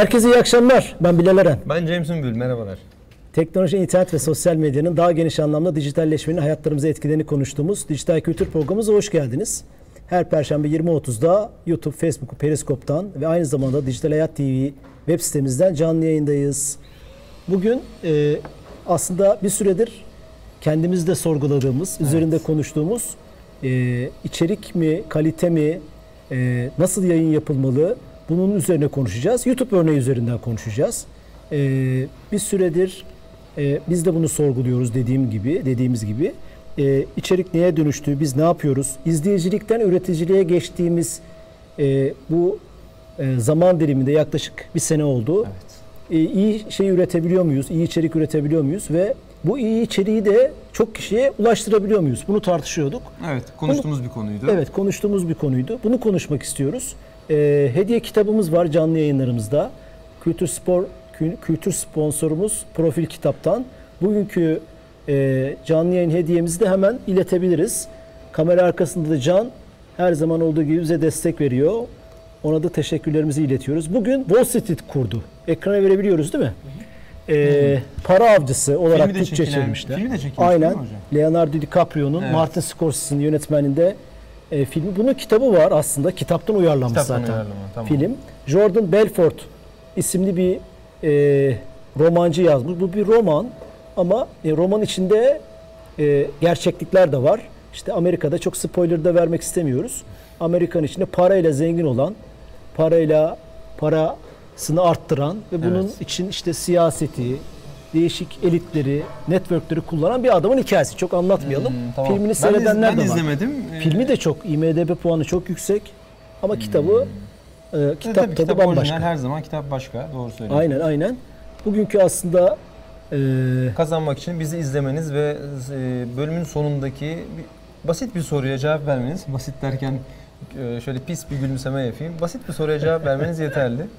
Herkese iyi akşamlar. Ben Bilal Eren. Ben James Ümbül. Merhabalar. Teknoloji, internet ve sosyal medyanın daha geniş anlamda dijitalleşmenin hayatlarımıza etkilerini konuştuğumuz Dijital Kültür Programımıza hoş geldiniz. Her Perşembe 20.30'da YouTube, Facebook, Periskop'tan ve aynı zamanda Dijital Hayat TV web sitemizden canlı yayındayız. Bugün e, aslında bir süredir kendimizde sorguladığımız, evet. üzerinde konuştuğumuz e, içerik mi, kalite mi, e, nasıl yayın yapılmalı bunun üzerine konuşacağız. YouTube örneği üzerinden konuşacağız. E, bir süredir e, biz de bunu sorguluyoruz dediğim gibi, dediğimiz gibi. E, içerik neye dönüştü, biz ne yapıyoruz? İzleyicilikten üreticiliğe geçtiğimiz e, bu e, zaman diliminde yaklaşık bir sene oldu. Evet. E, iyi şey üretebiliyor muyuz? İyi içerik üretebiliyor muyuz? Ve bu iyi içeriği de çok kişiye ulaştırabiliyor muyuz? Bunu tartışıyorduk. Evet, konuştuğumuz Bunu, bir konuydu. Evet, konuştuğumuz bir konuydu. Bunu konuşmak istiyoruz. E, hediye kitabımız var canlı yayınlarımızda. Kültür Spor kültür sponsorumuz Profil Kitap'tan. Bugünkü e, canlı yayın hediyemizi de hemen iletebiliriz. Kamera arkasında da Can her zaman olduğu gibi bize destek veriyor. Ona da teşekkürlerimizi iletiyoruz. Bugün Wall Street kurdu. Ekrana verebiliyoruz değil mi? Ee, para avcısı olarak Türkçe çevirmişler. Filmi de çekilmiş Aynen. Leonardo DiCaprio'nun evet. Martin Scorsese'nin yönetmeninde e, filmi. Bunun kitabı var aslında. Kitaptan uyarlanmış Kitaptan zaten uyarlama, tamam. film. Jordan Belfort isimli bir e, romancı yazmış. Bu bir roman ama e, roman içinde e, gerçeklikler de var. İşte Amerika'da çok spoiler da vermek istemiyoruz. Amerika'nın içinde parayla zengin olan, parayla parasını arttıran ve bunun evet. için işte siyaseti, değişik elitleri, networkleri kullanan bir adamın hikayesi. Çok anlatmayalım. Hmm, tamam. Filmini ben seyredenler iz, ben de var. izlemedim. Filmi de çok, IMDB puanı çok yüksek. Ama hmm. kitabı e, kitap tabii, tadı kitap bambaşka. Orijinal, her zaman kitap başka. Doğru söylüyorsun. Aynen aynen. Bugünkü aslında e, kazanmak için bizi izlemeniz ve e, bölümün sonundaki bir, basit bir soruya cevap vermeniz. Basit derken e, şöyle pis bir gülümseme yapayım. Basit bir soruya cevap vermeniz yeterli.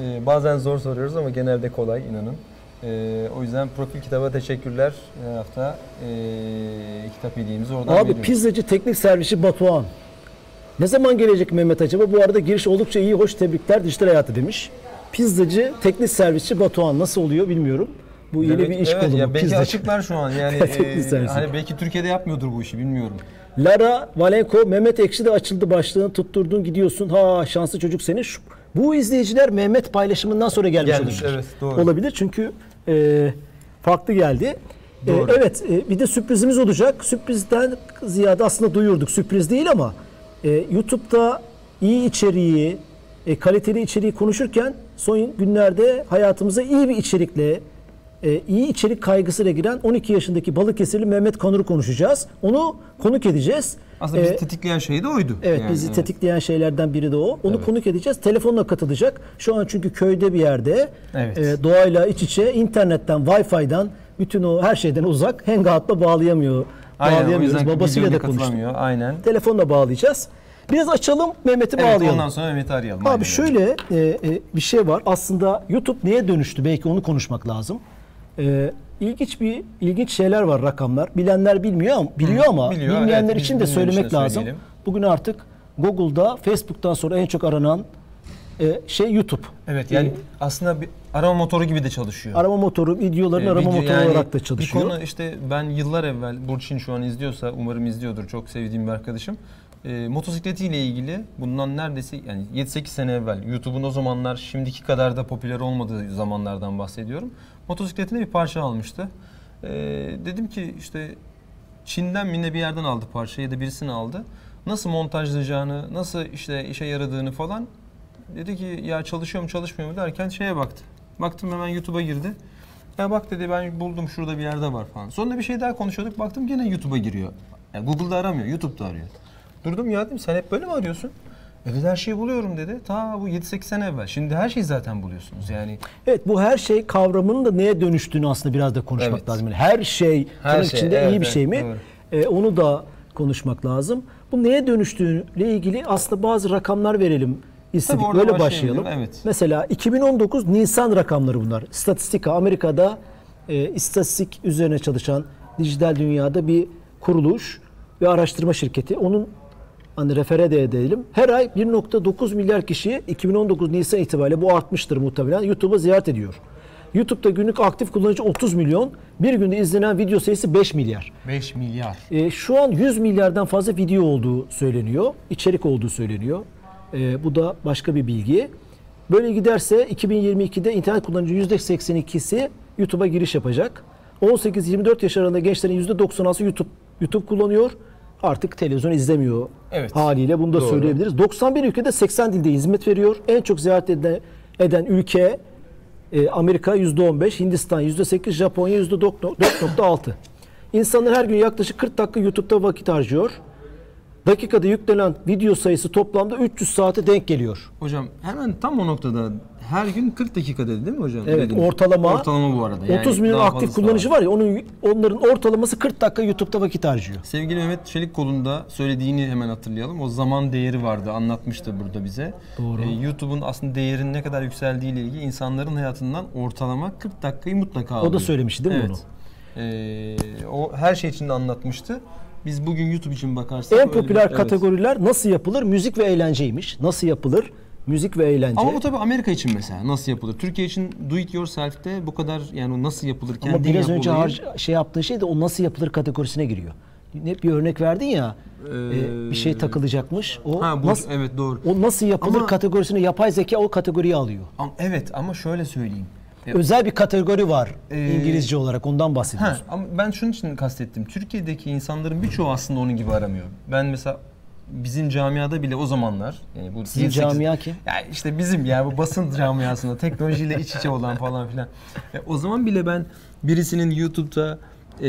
E, bazen zor soruyoruz ama genelde kolay inanın. E, o yüzden profil kitaba teşekkürler. Her hafta e, kitap hediyemizi oradan Abi veriyoruz. pizzacı teknik servisi Batuhan. Ne zaman gelecek Mehmet acaba? Bu arada giriş oldukça iyi, hoş tebrikler dijital hayatı demiş. Pizzacı, teknik servisçi Batuhan nasıl oluyor bilmiyorum. Bu yeni bir iş evet, kolu. Ya belki pizzacı. açıklar şu an yani. e, hani belki Türkiye'de yapmıyordur bu işi bilmiyorum. Lara Valenko, Mehmet Ekşi de açıldı başlığını tutturdun gidiyorsun. Ha şanslı çocuk senin. Şu, bu izleyiciler Mehmet paylaşımından sonra gelmiş, gelmiş olabilir. Evet, doğru. Olabilir çünkü e, farklı geldi. E, evet e, bir de sürprizimiz olacak. Sürprizden ziyade aslında duyurduk. Sürpriz değil ama e, YouTube'da iyi içeriği, e, kaliteli içeriği konuşurken son günlerde hayatımıza iyi bir içerikle, e, iyi içerik kaygısıyla giren 12 yaşındaki Balıkesirli Mehmet Kanur'u konuşacağız. Onu konuk edeceğiz. Aslında bizi ee, tetikleyen şey de oydu. Evet yani, bizi evet. tetikleyen şeylerden biri de o. Onu evet. konuk edeceğiz. Telefonla katılacak. Şu an çünkü köyde bir yerde evet. e, doğayla iç içe internetten, Wi-Fi'den bütün o her şeyden uzak Hangout'la bağlayamıyor Aynen, bağlayamıyoruz. Babasıyla da konuştuk. Aynen. Telefonla bağlayacağız. Biraz açalım Mehmet'i evet, bağlayalım. ondan sonra Mehmet'i arayalım. Abi aynen. şöyle e, e, bir şey var. Aslında YouTube neye dönüştü? Belki onu konuşmak lazım. E, ilginç bir ilginç şeyler var rakamlar. Bilenler bilmiyor ama biliyor ama biliyor, bilmeyenler evet, için de söylemek için lazım. Bugün artık Google'da Facebook'tan sonra en çok aranan e, şey YouTube. Evet yani ee, aslında bir arama motoru gibi de çalışıyor. Arama motoru, videoların ee, arama video, motoru yani olarak da çalışıyor. Bir konu işte ben yıllar evvel Burçin şu an izliyorsa umarım izliyordur çok sevdiğim bir arkadaşım. E, motosikletiyle ilgili bundan neredeyse yani 7-8 sene evvel YouTube'un o zamanlar şimdiki kadar da popüler olmadığı zamanlardan bahsediyorum. Motosikletine bir parça almıştı. E, dedim ki işte Çin'den mi ne bir yerden aldı parçayı ya da birisini aldı. Nasıl montajlayacağını, nasıl işte işe yaradığını falan Dedi ki ya çalışıyor mu çalışmıyor mu derken şeye baktı. Baktım hemen YouTube'a girdi. Ya bak dedi ben buldum şurada bir yerde var falan. Sonra bir şey daha konuşuyorduk. Baktım gene YouTube'a giriyor. Yani Google'da aramıyor, YouTube'da arıyor. Durdum ya dedim sen hep böyle mi arıyorsun? E dedi her şeyi buluyorum dedi. Ta bu 7-8 sene evvel. Şimdi her şeyi zaten buluyorsunuz yani. Evet bu her şey kavramının da neye dönüştüğünü aslında biraz da konuşmak evet. lazım. Yani her şey her şey, içinde evet, iyi bir şey mi? Evet. E, onu da konuşmak lazım. Bu neye dönüştüğüyle ilgili aslında bazı rakamlar verelim istedik. Böyle başlayalım. Evet. Mesela 2019 Nisan rakamları bunlar. Statistika Amerika'da e, istatistik üzerine çalışan dijital dünyada bir kuruluş ve araştırma şirketi. Onun hani refere de edelim. Her ay 1.9 milyar kişi 2019 Nisan itibariyle bu artmıştır muhtemelen YouTube'u ziyaret ediyor. YouTube'da günlük aktif kullanıcı 30 milyon, bir günde izlenen video sayısı 5 milyar. 5 milyar. E, şu an 100 milyardan fazla video olduğu söyleniyor, içerik olduğu söyleniyor. E, bu da başka bir bilgi. Böyle giderse 2022'de internet kullanıcı %82'si YouTube'a giriş yapacak. 18-24 yaş arasında gençlerin %96'sı YouTube YouTube kullanıyor. Artık televizyon izlemiyor Evet. haliyle bunu da Doğru. söyleyebiliriz. 91 ülkede 80 dilde hizmet veriyor. En çok ziyaret eden, eden ülke e, Amerika %15, Hindistan %8, Japonya %4.6. İnsanlar her gün yaklaşık 40 dakika YouTube'da vakit harcıyor. Dakikada yüklenen video sayısı toplamda 300 saate denk geliyor. Hocam hemen tam o noktada her gün 40 dakika dedi değil mi hocam? Evet, Dediniz. ortalama- Ortalama bu arada. Yani 30 milyon aktif da kullanıcı var ya onun onların ortalaması 40 dakika YouTube'da vakit harcıyor. Sevgili Mehmet Çelikkol'un söylediğini hemen hatırlayalım. O zaman değeri vardı. Anlatmıştı burada bize. Doğru. Ee, YouTube'un aslında değerinin ne kadar yükseldiği ile ilgili insanların hayatından ortalama 40 dakikayı mutlaka alıyor. O da söylemişti değil mi evet. bunu? Ee, o her şey için de anlatmıştı. Biz bugün YouTube için bakarsak En öyle bir- popüler evet. kategoriler nasıl yapılır? Müzik ve eğlenceymiş. Nasıl yapılır? Müzik ve eğlence. Ama bu tabii Amerika için mesela nasıl yapılır? Türkiye için do it yourself'te bu kadar yani o nasıl yapılır? Ama kendin biraz yap önce olayı- şey yaptığı şey de o nasıl yapılır kategorisine giriyor. Ne bir örnek verdin ya. e, bir şey takılacakmış. O Ha bu nasıl evet doğru. o nasıl yapılır Ama- kategorisine yapay zeka o kategoriyi alıyor. Ama- evet ama şöyle söyleyeyim. E, Özel bir kategori var Ee, İngilizce olarak ondan Ha, bahsediyoruz. ama ben şunun için kastettim. Türkiye'deki insanların birçoğu aslında onun gibi aramıyor. Ben mesela bizim camiada bile o zamanlar yani bu Sizin 28 camia kim? Ya işte bizim ya bu basın camiasında teknolojiyle iç içe olan falan filan. E, o zaman bile ben birisinin YouTube'da e,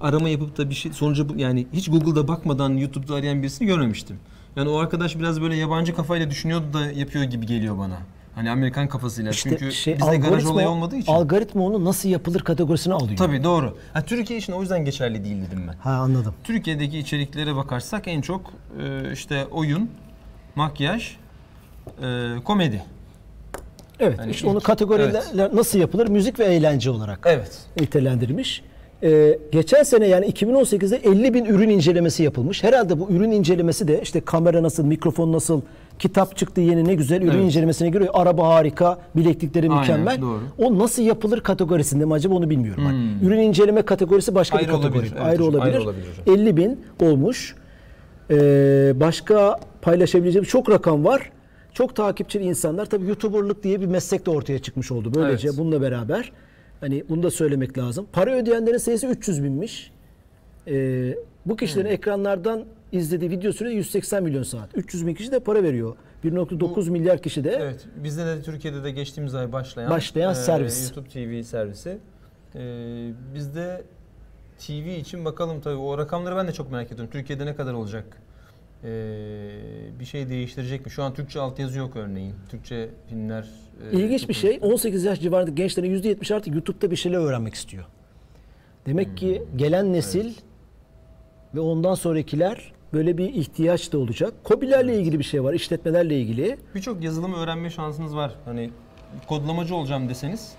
arama yapıp da bir şey sonuca bu- yani hiç Google'da bakmadan YouTube'da arayan birisini görmemiştim. Yani o arkadaş biraz böyle yabancı kafayla düşünüyordu da yapıyor gibi geliyor bana. Hani Amerikan kafasıyla. İşte Çünkü şey bizde garaj olayı olmadığı için. algoritma onu nasıl yapılır kategorisine alıyor. Tabii doğru. Ha, Türkiye için o yüzden geçerli değil dedim ben. Ha anladım. Türkiye'deki içeriklere bakarsak en çok e, işte oyun, makyaj, e, komedi. Evet. Yani işte ilk- onu kategoriler nasıl yapılır? Müzik ve eğlence olarak Evet. nitelendirmiş. Ee, geçen sene yani 2018'de 50 bin ürün incelemesi yapılmış. Herhalde bu ürün incelemesi de işte kamera nasıl, mikrofon nasıl, kitap çıktı yeni ne güzel ürün Evet. incelemesine giriyor. Araba harika, bileklikleri Aynen, mükemmel. doğru. O nasıl yapılır kategorisinde mi acaba onu bilmiyorum. Hani ürün inceleme kategorisi başka Ayrı bir kategori. olabilir, evet ayrı hocam, olabilir. ayrı olabilir hocam. 50 bin olmuş. Ee, başka paylaşabileceğim çok rakam var. Çok takipçili insanlar tabii YouTuber'lık diye bir meslek de ortaya çıkmış oldu. Böylece Evet. bununla beraber hani bunu da söylemek lazım. Para ödeyenlerin sayısı 300 binmiş. Ee, bu kişilerin Hmm. ekranlardan izlediği video süresi 180 milyon saat. 300 bin kişi de para veriyor. 1.9 milyar kişi de Evet. Bizde de Türkiye'de de geçtiğimiz ay başlayan, Başlayan e, servis. YouTube TV servisi. E, bizde TV için bakalım tabii o rakamları ben de çok merak ediyorum. Türkiye'de ne kadar olacak? E, bir şey değiştirecek mi? Şu an Türkçe altyazı yok örneğin. Türkçe filmler. e, İlginç bir şey. konuşuluyor. 18 yaş civarındaki gençlerin %70 artık YouTube'da bir şeyler öğrenmek istiyor. Demek ki Hmm. gelen nesil ve ondan sonrakiler böyle bir ihtiyaç da olacak. Kobilerle ilgili bir şey var, işletmelerle ilgili. Birçok yazılımı öğrenme şansınız var. Hani kodlamacı olacağım deseniz,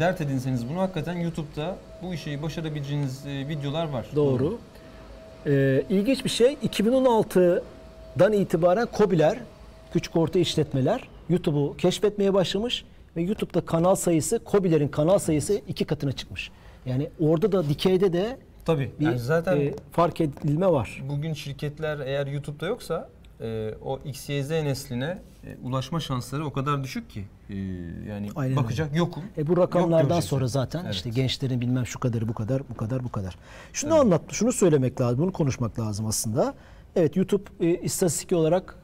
dert edinseniz bunu hakikaten YouTube'da bu işi başarabileceğiniz e, videolar var. Doğru. Ee, ilginç bir şey 2016'dan itibaren KOBİ'ler, küçük orta işletmeler YouTube'u keşfetmeye başlamış ve YouTube'da kanal sayısı, KOBİ'lerin kanal sayısı iki katına çıkmış. Yani orada da dikeyde de Tabii. bir yani zaten e, fark edilme var. bugün şirketler eğer YouTube'da yoksa e, o XYZ nesline e, ulaşma şansları o kadar düşük ki. E, yani Aynen bakacak yokum. E bu Yok rakamlardan göreceksin. sonra zaten Evet. işte gençlerin bilmem şu kadarı bu kadar bu kadar bu kadar. Şunu anlat, şunu söylemek lazım, bunu konuşmak lazım aslında. Evet YouTube e, istatistik olarak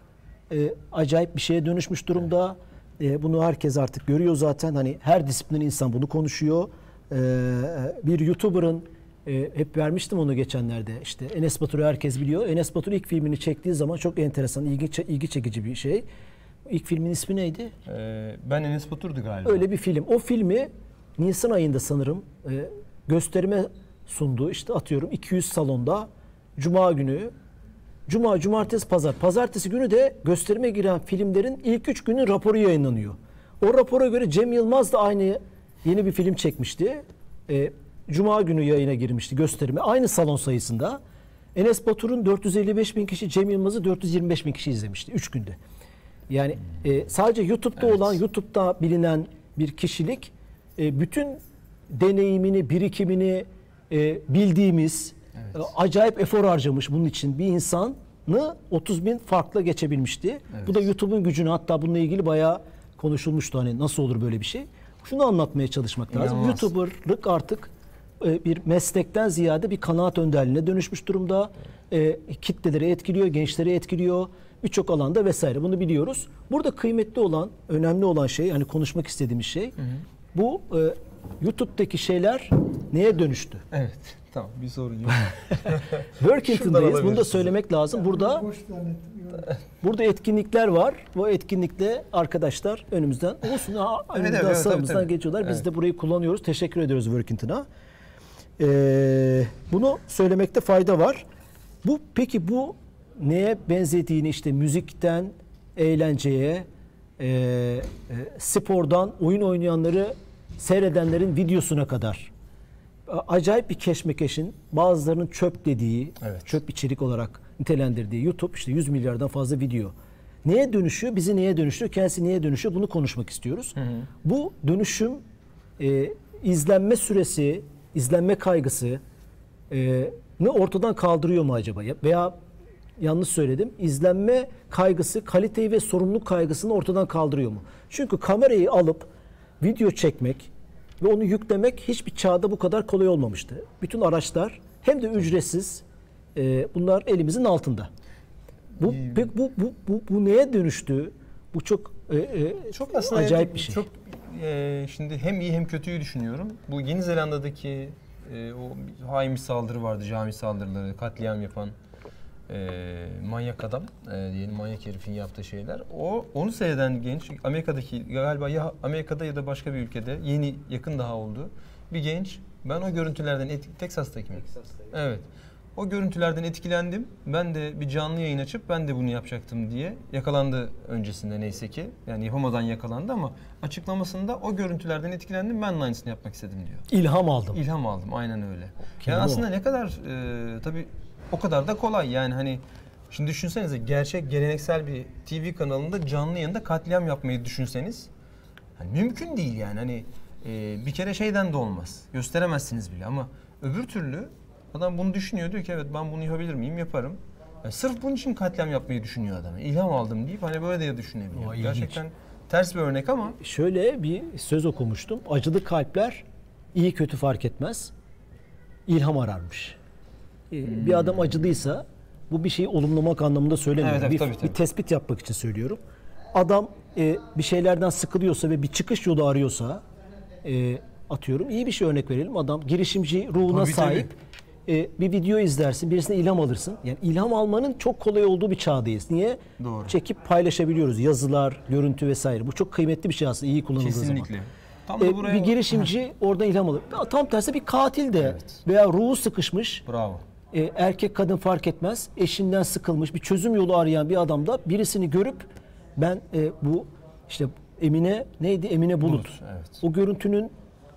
e, acayip bir şeye dönüşmüş durumda. E, bunu herkes artık görüyor zaten. Hani her disiplinin insan bunu konuşuyor. E, bir YouTuber'ın e, hep vermiştim onu geçenlerde. İşte Enes Batur'u herkes biliyor. Enes Batur ilk filmini çektiği zaman çok enteresan, ilgi, ilgi çekici bir şey. İlk filmin ismi neydi? E, ben Enes Batur'du galiba. Öyle bir film. O filmi Nisan ayında sanırım e, gösterime sundu. İşte atıyorum 200 salonda Cuma günü. Cuma, cumartesi, pazar. Pazartesi günü de gösterime giren filmlerin ilk üç günün raporu yayınlanıyor. O rapora göre Cem Yılmaz da aynı yeni bir film çekmişti. E, Cuma günü yayına girmişti gösterime. Aynı salon sayısında. Enes Batur'un 455 bin kişi, Cem Yılmaz'ı 425 bin kişi izlemişti 3 günde. Yani e, sadece YouTube'da Evet. olan, YouTube'da bilinen bir kişilik e, bütün deneyimini, birikimini e, bildiğimiz, e, acayip efor harcamış bunun için bir insanı 30 bin farklı geçebilmişti. Bu da YouTube'un gücünü hatta bununla ilgili bayağı konuşulmuştu hani nasıl olur böyle bir şey. Şunu anlatmaya çalışmak lazım. İnanılmaz. YouTuber'lık artık e, bir meslekten ziyade bir kanaat önderliğine dönüşmüş durumda. E, kitleleri etkiliyor, gençleri etkiliyor. Birçok alanda vesaire bunu biliyoruz. Burada kıymetli olan, önemli olan şey, hani konuşmak istediğimiz şey bu e, YouTube'daki şeyler neye dönüştü? Evet. Tamam bir sorun yok. Workington'dayız. Bunu da söylemek lazım. Burada burada etkinlikler var. Bu etkinlikte arkadaşlar önümüzden olsun ha, önümüzden evet, sağımızdan tabii, tabii. geçiyorlar. Biz Evet. de burayı kullanıyoruz. Teşekkür ediyoruz Workington'a. Ee, bunu söylemekte fayda var. Bu peki bu neye benzediğini işte müzikten eğlenceye, e, e, spordan oyun oynayanları seyredenlerin videosuna kadar acayip bir keşmekeşin bazılarının çöp dediği, Evet. çöp içerik olarak nitelendirdiği YouTube işte 100 milyardan fazla video. Neye dönüşüyor? Bizi neye dönüştürüyor? Kendisi neye dönüşüyor? Bunu konuşmak istiyoruz. Bu dönüşüm e, izlenme süresi, izlenme kaygısı e, ne ortadan kaldırıyor mu acaba? Ya- Veya yanlış söyledim. İzlenme kaygısı, kaliteyi ve sorumluluk kaygısını ortadan kaldırıyor mu? Çünkü kamerayı alıp video çekmek ve onu yüklemek hiçbir çağda bu kadar kolay olmamıştı. Bütün araçlar hem de ücretsiz. e, bunlar elimizin altında. Bu pek bu bu bu, bu neye dönüştü? Bu çok e, e, Çok aslında acayip bir şey. Çok e, şimdi hem iyi hem kötüyü düşünüyorum. Bu Yeni Zelanda'daki e, o hain bir saldırı vardı, cami saldırıları, katliam yapan e, manyak adam e, diyelim manyak herifin yaptığı şeyler. O onu seyreden genç Amerika'daki galiba ya Amerika'da ya da başka bir ülkede yeni yakın daha oldu. Bir genç ben o görüntülerden et, Texas'taki mi? Evet. O görüntülerden etkilendim. Ben de bir canlı yayın açıp ben de bunu yapacaktım diye yakalandı öncesinde neyse ki. Yani yapamadan yakalandı ama açıklamasında o görüntülerden etkilendim. Ben de aynısını yapmak istedim diyor. ilham aldım. İlham aldım aynen öyle. Kelime Yani o. aslında ne kadar e, tabii o kadar da kolay yani hani şimdi düşünsenize gerçek geleneksel bir TV kanalında canlı yayında katliam yapmayı düşünseniz hani mümkün değil yani hani e, bir kere şeyden de olmaz gösteremezsiniz bile ama öbür türlü adam bunu düşünüyor diyor ki evet ben bunu yapabilir miyim yaparım. Yani sırf bunun için katliam yapmayı düşünüyor adam. İlham aldım deyip hani böyle de düşünebiliyor. İlginç. Gerçekten ters bir örnek ama Şöyle bir söz okumuştum. Acılı kalpler iyi kötü fark etmez. İlham ararmış. Ee, Bir adam acılıysa bu bir şeyi olumlamak anlamında söylemiyorum. Evet, evet, bir, tabii, tabii. bir tespit yapmak için söylüyorum. Adam e, bir şeylerden sıkılıyorsa ve bir çıkış yolu arıyorsa e, atıyorum iyi bir şey örnek verelim. Adam girişimci ruhuna Tabii, sahip. E, bir video izlersin, birisine ilham alırsın. Yani ilham almanın çok kolay olduğu bir çağdayız. Niye? Doğru. Çekip paylaşabiliyoruz. Yazılar, görüntü vesaire. Bu çok kıymetli bir şey aslında iyi kullanıldığı zaman. kesinlikle. Tam da E, buraya bir girişimci oradan ilham alır. Tam tersi bir katil de veya ruhu sıkışmış Bravo. e, erkek kadın fark etmez eşinden sıkılmış bir çözüm yolu arayan bir adam da birisini görüp ben e, bu işte Emine neydi Emine Bulut, Bulut, evet. o görüntünün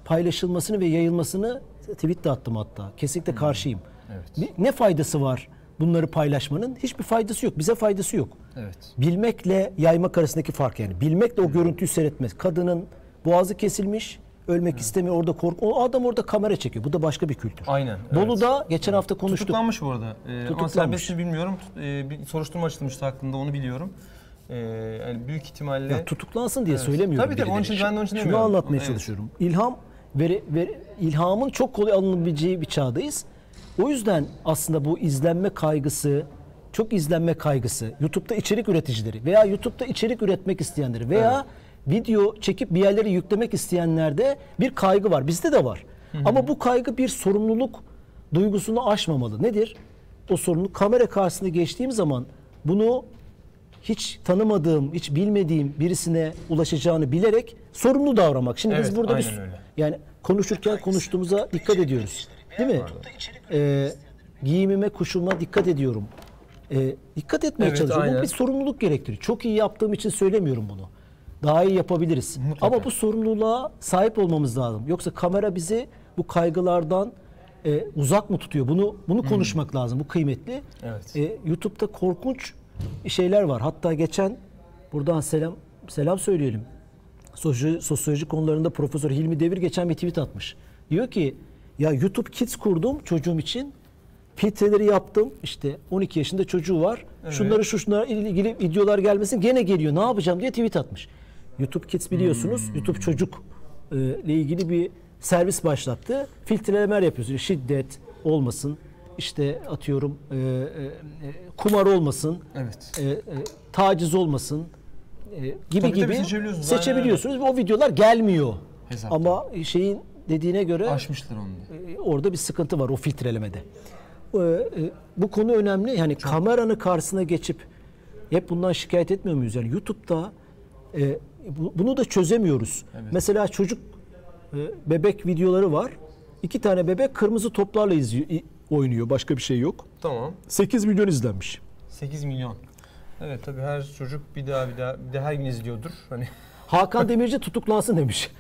paylaşılmasını ve yayılmasını tweet de attım hatta kesinlikle karşıyım. Evet. Ne- faydası var bunları paylaşmanın? Hiçbir faydası yok. Bize faydası yok. Evet. Bilmekle yaymak arasındaki fark yani. Bilmekle o görüntüyü seyretmez. Kadının boğazı kesilmiş, ölmek istemiyor orada korku. O adam orada kamera çekiyor. Bu da başka bir kültür. Aynen. evet. Bolu'da geçen hafta konuştuk. Tutuklanmış bu arada. Ee, ama Tutuklanmış. serbest mi bilmiyorum. Ee, bir soruşturma açılmıştı hakkında onu biliyorum. Ee, yani büyük ihtimalle Ya tutuklansın diye Evet. söylemiyorum. Tabii, tabii, onun için- ben de onun için Şunu demiyorum. anlatmaya Evet. çalışıyorum. İlham ve, ve ilhamın çok kolay alınabileceği bir çağdayız. O yüzden aslında bu izlenme kaygısı, çok izlenme kaygısı, YouTube'da içerik üreticileri veya YouTube'da içerik üretmek isteyenleri veya video çekip bir yerlere yüklemek isteyenlerde bir kaygı var. Bizde de var. Ama bu kaygı bir sorumluluk duygusunu aşmamalı. Nedir? O sorumluluk kamera karşısında geçtiğim zaman bunu hiç tanımadığım, hiç bilmediğim birisine ulaşacağını bilerek sorumlu davranmak. Şimdi biz Evet, burada bir öyle. Yani konuşurken konuştuğumuza dikkat ediyoruz. Değil mi? Ee, giyimime, kuşuma dikkat ediyorum. Ee, dikkat etmeye Evet, çalışıyorum. Bu aynen. bir sorumluluk gerektiriyor. Çok iyi yaptığım için söylemiyorum bunu. Daha iyi yapabiliriz. Mutlaka. Ama bu sorumluluğa sahip olmamız lazım. Yoksa kamera bizi bu kaygılardan e, uzak mı tutuyor? Bunu bunu konuşmak lazım. Bu kıymetli. Evet. E, YouTube'da korkunç şeyler var. Hatta geçen buradan selam selam söyleyelim. Sosyoloji, sosyoloji konularında Profesör Hilmi Devir geçen bir tweet atmış. Diyor ki ya YouTube Kids kurdum çocuğum için. Filtreleri yaptım. İşte 12 yaşında çocuğu var. Şunları şu şunlara ilgili videolar gelmesin gene geliyor. Ne yapacağım diye tweet atmış. YouTube Kids biliyorsunuz. YouTube çocuk e, ile ilgili bir servis başlattı. Filtrelemeler yapıyorsunuz. Şiddet olmasın. İşte atıyorum e, e, e, kumar olmasın Evet. e, e, taciz olmasın gibi Tabii, gibi seçebiliyorsunuz. seçebiliyorsunuz ve o videolar gelmiyor. Hesapta. Ama şeyin dediğine göre Aşmışlar onu e, orada bir sıkıntı var o filtrelemede. E, e, bu konu önemli. Yani kameranın karşısına geçip hep bundan şikayet etmiyor muyuz? Yani YouTube'da e, bu- bunu da çözemiyoruz. Mesela çocuk e, bebek videoları var. İki tane bebek kırmızı toplarla izliyor, oynuyor. Başka bir şey yok. Tamam. 8 milyon izlenmiş. 8 milyon. Evet tabii her çocuk bir daha bir daha bir gün izliyordur. Hani Hakan Demirci tutuklansın demiş.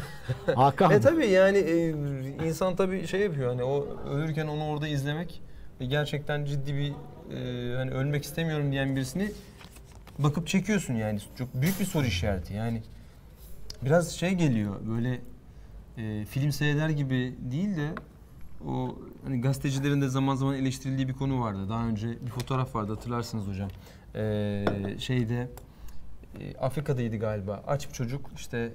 Hakan. E tabii yani e, insan tabii şey yapıyor hani o ölürken onu orada izlemek ve gerçekten ciddi bir e, hani ölmek istemiyorum diyen birisini bakıp çekiyorsun yani çok büyük bir soru işareti yani biraz şey geliyor böyle e, film seyreder gibi değil de o hani gazetecilerin de zaman zaman eleştirildiği bir konu vardı. Daha önce bir fotoğraf vardı hatırlarsınız hocam. E, şeyde e, Afrika'daydı galiba. Aç bir çocuk işte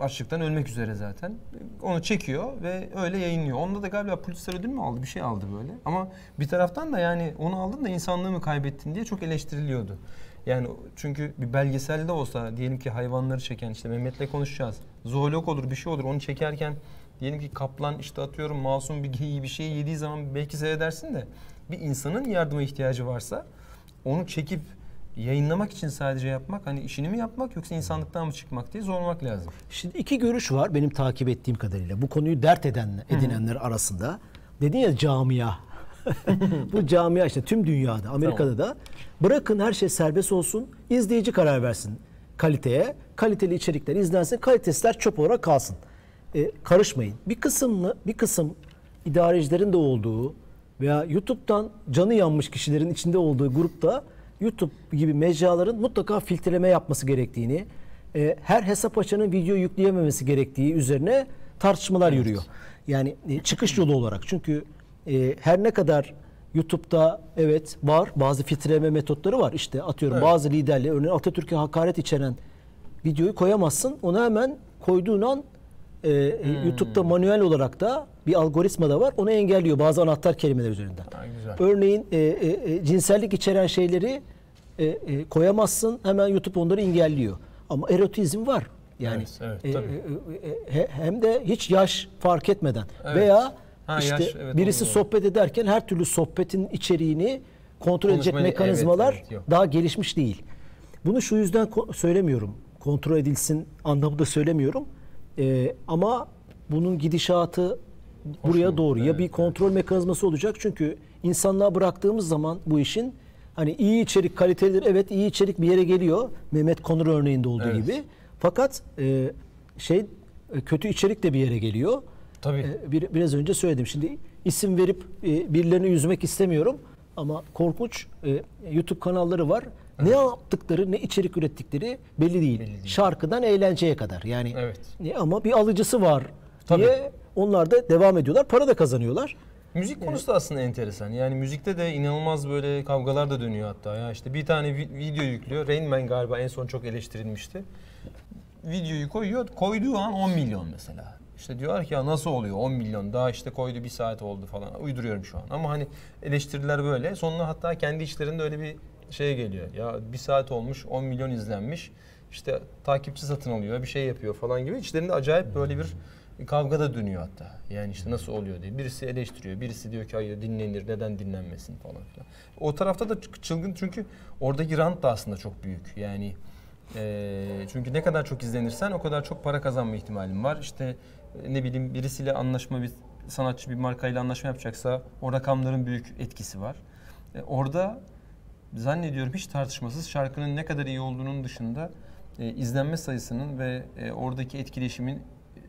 açlıktan ölmek üzere zaten. Onu çekiyor ve öyle yayınlıyor. Onda da galiba Pulitzer ödül mü aldı? Bir şey aldı böyle. Ama bir taraftan da yani onu aldın da insanlığı mı kaybettin diye çok eleştiriliyordu. Yani çünkü bir belgeselde olsa diyelim ki hayvanları çeken işte Mehmet'le konuşacağız. Zoolog olur bir şey olur onu çekerken diyelim ki kaplan işte atıyorum masum bir geyiği bir şey yediği zaman belki seyredersin de bir insanın yardıma ihtiyacı varsa onu çekip yayınlamak için sadece yapmak hani işini mi yapmak yoksa insanlıktan mı çıkmak diye sormak lazım. Şimdi iki görüş var benim takip ettiğim kadarıyla. Bu konuyu dert eden, edinenler arasında. Dedin ya camia. Bu camia işte tüm dünyada, Amerika'da da bırakın her şey serbest olsun, izleyici karar versin kaliteye. Kaliteli içerikler izlensin, kalitesizler çöp olarak kalsın. E, karışmayın. Bir kısım bir kısım idarecilerin de olduğu veya YouTube'dan canı yanmış kişilerin içinde olduğu grupta YouTube gibi mecraların mutlaka filtreleme yapması gerektiğini, e, her hesap açanın video yükleyememesi gerektiği üzerine tartışmalar yürüyor. Yani e, çıkış yolu olarak. Çünkü e, her ne kadar YouTube'da evet var bazı filtreleme metotları var. İşte atıyorum Evet. bazı liderleri örneğin Atatürk'e hakaret içeren videoyu koyamazsın. Onu hemen koyduğun an e, e, Hmm. YouTube'da manuel olarak da bir algoritma da var. Onu engelliyor bazı anahtar kelimeler üzerinden. Ha, güzel. Örneğin e, e, e, cinsellik içeren şeyleri e, e, koyamazsın. Hemen YouTube onları engelliyor. Ama erotizm var. Yani Evet, evet, e, e, e, he- hem de hiç yaş fark etmeden Evet. veya Ha, işte yaş, evet, birisi da- sohbet ederken her türlü sohbetin içeriğini kontrol edecek Konuşmayı- mekanizmalar evet, evet, daha gelişmiş değil. Bunu şu yüzden ko- söylemiyorum. Kontrol edilsin anlamında söylemiyorum. Ee, ama bunun gidişatı buraya Hoş doğru. ya Evet, bir evet. kontrol mekanizması olacak. Çünkü insanlığa bıraktığımız zaman bu işin hani iyi içerik kalitelidir. Evet iyi içerik bir yere geliyor. Mehmet Konur örneğinde olduğu Evet. gibi. Fakat e, şey e, kötü içerik de bir yere geliyor. Tabii. E, bir, biraz önce söyledim. Şimdi isim verip e, birilerini üzmek istemiyorum ama korkunç e, YouTube kanalları var. Ne yaptıkları, ne içerik ürettikleri belli değil. Belli değil. Şarkıdan eğlenceye kadar. Yani Evet. ama bir alıcısı var Tabii. diye onlar da devam ediyorlar. Para da kazanıyorlar. Müzik konusu da aslında enteresan. Yani müzikte de inanılmaz böyle kavgalar da dönüyor hatta. Ya işte bir tane vi- video yüklüyor. Rain Man galiba en son çok eleştirilmişti. Videoyu koyuyor. Koyduğu an 10 milyon mesela. İşte diyorlar ki ya nasıl oluyor 10 milyon daha işte koydu bir saat oldu falan. Uyduruyorum şu an. Ama hani eleştiriler böyle. Sonunda hatta kendi içlerinde öyle bir şey geliyor. Ya bir saat olmuş 10 milyon izlenmiş. İşte takipçi satın alıyor bir şey yapıyor falan gibi. İçlerinde acayip böyle bir kavga da dönüyor hatta. Yani işte nasıl oluyor diye. Birisi eleştiriyor, birisi diyor ki hayır dinlenir, neden dinlenmesin falan filan. O tarafta da çılgın çünkü oradaki rant da aslında çok büyük. Yani e, çünkü ne kadar çok izlenirsen o kadar çok para kazanma ihtimalin var. İşte ne bileyim birisiyle anlaşma bir sanatçı bir markayla anlaşma yapacaksa o rakamların büyük etkisi var. E, orada zannediyorum hiç tartışmasız şarkının ne kadar iyi olduğunun dışında e, izlenme sayısının ve e, oradaki etkileşimin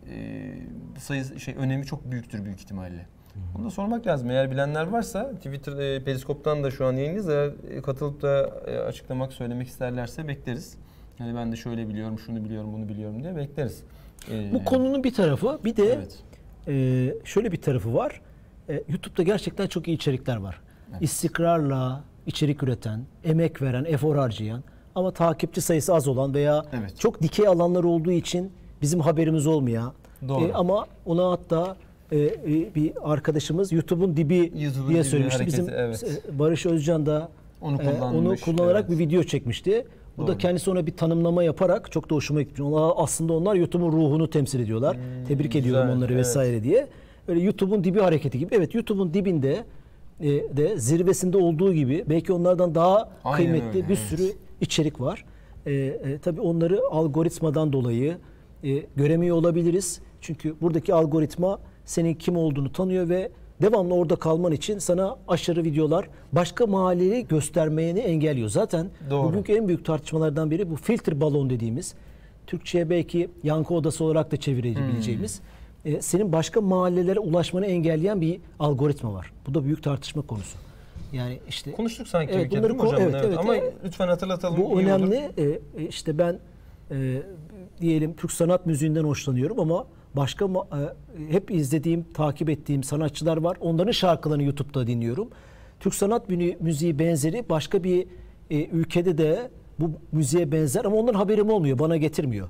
e, sayısı şey önemi çok büyüktür büyük ihtimalle. Bunu da sormak lazım. Eğer bilenler varsa Twitter e, Periskop'tan da şu an yayınlıyız. Eğer e, katılıp da e, açıklamak, söylemek isterlerse bekleriz. Yani ben de şöyle biliyorum, şunu biliyorum, bunu biliyorum diye bekleriz. E, Bu konunun bir tarafı bir de Evet. e, şöyle bir tarafı var. E, YouTube'da gerçekten çok iyi içerikler var. İstikrarla içerik üreten, emek veren, efor harcayan ama takipçi sayısı az olan veya Evet. çok dikey alanlar olduğu için bizim haberimiz olmayan. Doğru. E, ama ona hatta e, e, bir arkadaşımız YouTube'un dibi YouTube'un diye dibi söylemişti. hareketi, Bizim evet. e, Barış Özcan da Onu e, onu kullanarak evet. bir video çekmişti. Bu da Doğru. kendisi ona bir tanımlama yaparak çok da hoşuma gitmiş. Onlar, aslında onlar YouTube'un ruhunu temsil ediyorlar. Tebrik güzel, ediyorum onları evet. vesaire diye. Öyle YouTube'un dibi hareketi gibi. Evet YouTube'un dibinde e, de zirvesinde olduğu gibi belki onlardan daha Aynen kıymetli öyle, bir evet. sürü içerik var. E, e, tabii onları algoritmadan dolayı e, göremiyor olabiliriz. Çünkü buradaki algoritma senin kim olduğunu tanıyor ve devamlı orada kalman için sana aşırı videolar başka mahalleyi göstermeyeni engelliyor. Zaten Doğru. bugünkü en büyük tartışmalardan biri bu filtre balon dediğimiz Türkçe'ye belki yankı odası olarak da çevirebileceğimiz Hmm. E, senin başka mahallelere ulaşmanı engelleyen bir algoritma var. Bu da büyük tartışma konusu. Yani işte Konuştuk sanki Evet, bir kere hocam? evet, Evet, evet. Ama E, lütfen hatırlatalım. bu önemli. olur. E, e, işte ben e, diyelim Türk sanat müziğinden hoşlanıyorum ama başka e, hep izlediğim, takip ettiğim sanatçılar var. Onların şarkılarını YouTube'da dinliyorum. Türk sanat mü- müziği benzeri başka bir e, ülkede de bu müziğe benzer ama onların haberim olmuyor, bana getirmiyor.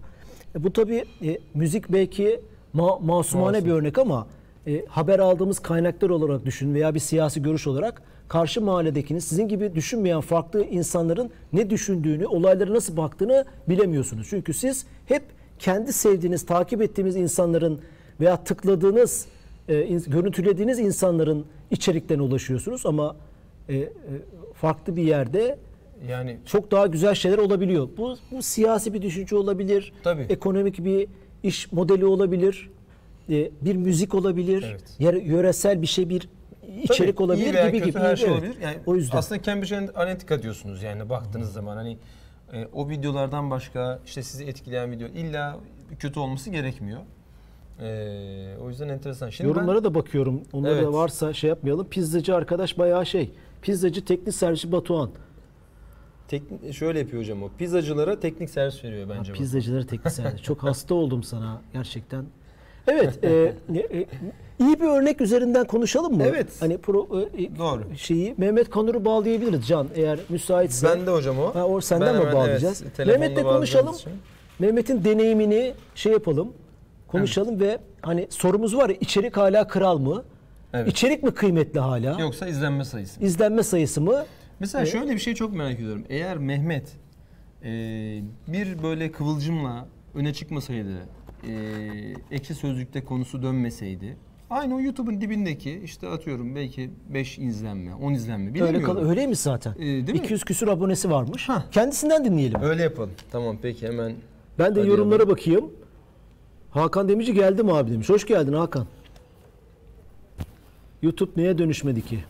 E, bu tabii e, müzik belki ma- masumane Masum. bir örnek ama e, haber aldığımız kaynaklar olarak düşün veya bir siyasi görüş olarak karşı mahalledekiniz sizin gibi düşünmeyen farklı insanların ne düşündüğünü, olaylara nasıl baktığını bilemiyorsunuz. Çünkü siz hep kendi sevdiğiniz, takip ettiğiniz insanların veya tıkladığınız, e, in- görüntülediğiniz insanların içeriklerine ulaşıyorsunuz ama e, e, farklı bir yerde Yani çok daha güzel şeyler olabiliyor. Bu, bu siyasi bir düşünce olabilir, Tabii. ekonomik bir iş modeli olabilir, e, bir müzik olabilir, Evet. yöresel bir şey, bir içerik Tabii, olabilir iyi veya gibi kötü gibi. her şey Evet. olabilir. Yani o yüzden. aslında Cambridge Analytica diyorsunuz yani baktığınız zaman hani e, o videolardan başka işte sizi etkileyen video illa kötü olması gerekmiyor. E, o yüzden enteresan. Şimdi ben- Yorumlara da bakıyorum. Onlara Evet. da varsa şey yapmayalım. Pizzacı arkadaş bayağı şey. Pizzacı teknik servisi Batuhan. Teknik şöyle yapıyor hocam o. Pizzacılara teknik servis veriyor bence. bu. Pizzacıları teknik servis. Çok hasta oldum sana gerçekten. Evet, e, e, iyi bir örnek üzerinden konuşalım mı? Evet. Hani pro, e, Doğru. şeyi Mehmet Konur'u bağlayabiliriz Can eğer müsaitse. Ben de hocam o. Ha, o senden Ben mi bağlayacağız? evet, Mehmet'le konuşalım. Mehmet'in deneyimini şey yapalım. Konuşalım ve hani sorumuz var ya içerik hala kral mı? Evet. İçerik mi kıymetli hala? Yoksa izlenme sayısı. İzlenme sayısı mı? Mesela E, şöyle bir şey çok merak ediyorum. Eğer Mehmet e, bir böyle kıvılcımla öne çıkmasaydı, e, ekşi sözlükte konusu dönmeseydi, aynı o YouTube'un dibindeki işte atıyorum belki 5 izlenme, 10 izlenme Öyle bilemiyorum. kal öyleymiş zaten. E, değil mi? 200 küsür abonesi varmış. Hah. Kendisinden dinleyelim. Öyle yapalım. Tamam peki hemen. Ben de arayalım. yorumlara bakayım. Hakan Demirci geldi mi abi demiş. Hoş geldin Hakan. YouTube neye dönüşmedi ki?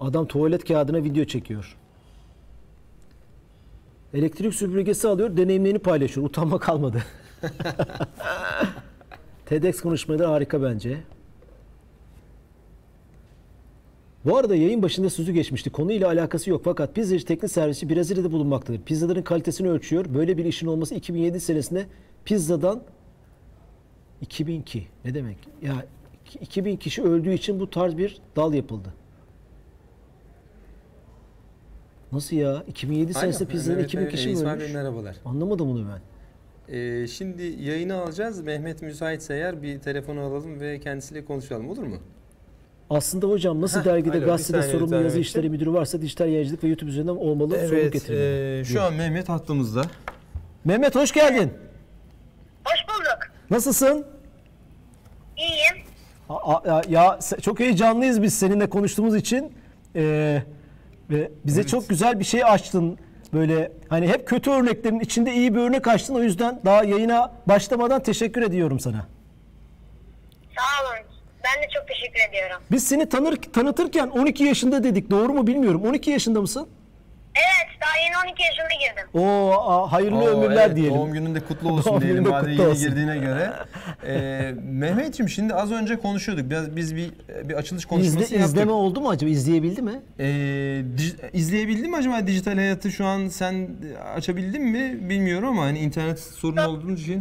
Adam tuvalet kağıdına video çekiyor. Elektrik süpürgesi alıyor, deneyimlerini paylaşıyor. Utanma kalmadı. TEDx konuşmaları harika bence. Bu arada yayın başında sözü geçmişti. Konuyla alakası yok fakat pizzacı teknik servisi Brezilya'da bulunmaktadır. Pizzaların kalitesini ölçüyor. Böyle bir işin olması 2007 senesinde pizzadan 2002 ne demek? Ya 2000 kişi öldüğü için bu tarz bir dal yapıldı. Nasıl ya? 2007 senesinde Aynen. pizzadan Mehmet 2000 Bey, kişi mi İsmail ölmüş? Bey merhabalar. Anlamadım bunu ben. Ee, şimdi yayını alacağız. Mehmet müsaitse eğer bir telefonu alalım ve kendisiyle konuşalım olur mu? Aslında hocam nasıl Heh, dergide alo, gazetede saniye sorumlu yazı işleri müdürü varsa dijital yayıncılık ve YouTube üzerinden olmalı sorumluluk Evet, e, şu an Mehmet hattımızda. Mehmet hoş geldin. Hoş bulduk. Nasılsın? İyiyim. A- a- ya, çok heyecanlıyız biz seninle konuştuğumuz için. Ee, ve bize çok güzel bir şey açtın. Böyle hani hep kötü örneklerin içinde iyi bir örnek açtın. O yüzden daha yayına başlamadan teşekkür ediyorum sana. Sağ olun. Ben de çok teşekkür ediyorum. Biz seni tanır tanıtırken 12 yaşında dedik. Doğru mu bilmiyorum. 12 yaşında mısın? Evet daha yeni 12 yaşına girdim. O a, hayırlı Oo, ömürler evet, diyelim. Doğum gününde kutlu olsun Doğum diyelim gününde madem kutlu yeni olsun. girdiğine göre. Ee, Mehmetciğim şimdi az önce konuşuyorduk. Biraz biz bir bir açılış konuşması İzle, yaptık. izleme oldu mu acaba? İzleyebildi mi? Ee, dij- izleyebildin mi acaba dijital hayatı şu an sen açabildin mi bilmiyorum ama hani internet sorunu olduğu için.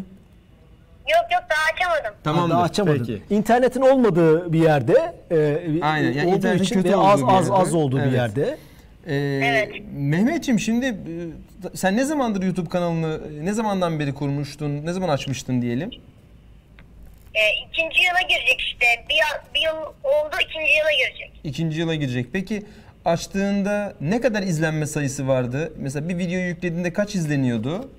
Yok yok daha açamadım. Tamamdır. Daha açamadın. Peki. İnternetin olmadığı bir yerde e, Aynen, yani olduğu internetin için kötü ve az olduğu bir az yerde. az olduğu bir Evet. yerde. Ee, Evet. Mehmetciğim şimdi e, sen ne zamandır YouTube kanalını ne zamandan beri kurmuştun? Ne zaman açmıştın diyelim? E, ikinci yıla girecek işte. Bir, yıl- bir yıl oldu ikinci yıla girecek. İkinci yıla girecek. Peki açtığında ne kadar izlenme sayısı vardı? Mesela bir video yüklediğinde kaç izleniyordu?